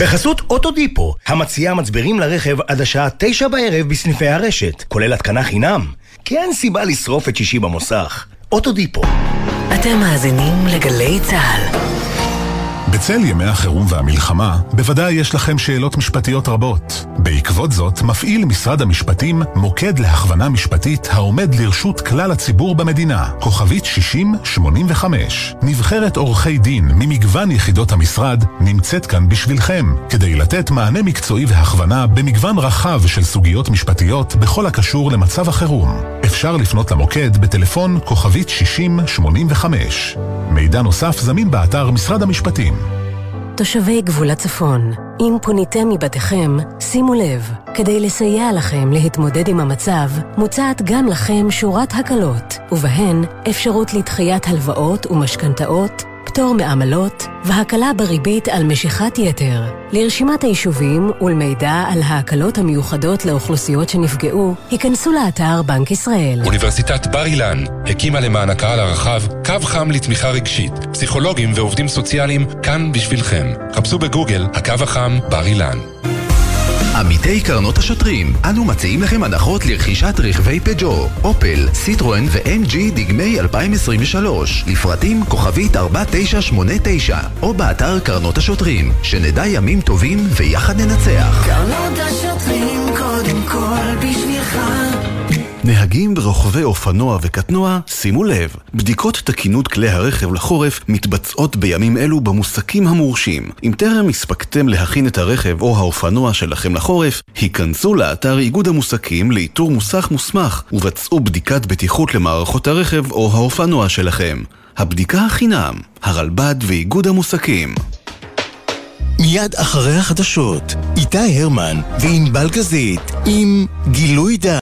בחסות אוטודיפו, המציעה מצברים לרכב עד השעה תשע בערב בסניפי הרשת, כולל התקנה חינם. כי אין סיבה לשרוף את שישי במוסך. אוטודיפו. אתם מאזינים לגלי צה"ל. בצל ימי החירום והמלחמה, בוודאי יש לכם שאלות משפטיות רבות. בעקבות זאת, מפעיל משרד המשפטים מוקד להכוונה משפטית העומד לרשות כלל הציבור במדינה, כוכבית 6085. נבחרת עורכי דין ממגוון יחידות המשרד נמצאת כאן בשבילכם, כדי לתת מענה מקצועי והכוונה במגוון רחב של סוגיות משפטיות בכל הקשור למצב החירום. אפשר לפנות למוקד בטלפון כוכבית 6085. מידע נוסף זמין באתר משרד המשפטים. תושבי גבול הצפון, אם פוניתם מבתיכם, שימו לב, כדי לסייע לכם להתמודד עם המצב, מוצעת גם לכם שורת הקלות, ובהן אפשרות לדחיית הלוואות ומשכנתאות, פטור מעמלות והקלה בריבית על משיכת יתר. לרשימת היישובים ולמידע על ההקלות המיוחדות לאוכלוסיות שנפגעו, היכנסו לאתר בנק ישראל. אוניברסיטת בר אילן הקימה למען הקהל הרחב קו חם לתמיכה רגשית. פסיכולוגים ועובדים סוציאליים כאן בשבילכם. חפשו בגוגל הקו החם בר אילן. עמיתי קרנות השוטרים, אנו מציעים לכם הנחות לרכישת רכבי פג'ו, אופל, סיטרואן ו-MG דגמי 2023, לפרטים כוכבית 4989, או באתר קרנות השוטרים, שנדע ימים טובים ויחד ננצח. קרנות השוטרים קודם כל בשבילך נהגים ורוכבי אופנוע וקטנוע, שימו לב, בדיקות תקינות כלי הרכב לחורף מתבצעות בימים אלו במוסקים המורשים. אם טרם הספקתם להכין את הרכב או האופנוע שלכם לחורף, היכנסו לאתר איגוד המוסקים לאיתור מוסך מוסמך ובצעו בדיקת בטיחות למערכות הרכב או האופנוע שלכם. הבדיקה החינם, הרלב"ד ואיגוד המוסקים. מיד אחרי החדשות, איתי הרמן וענבל גזית עם גילוי דעת.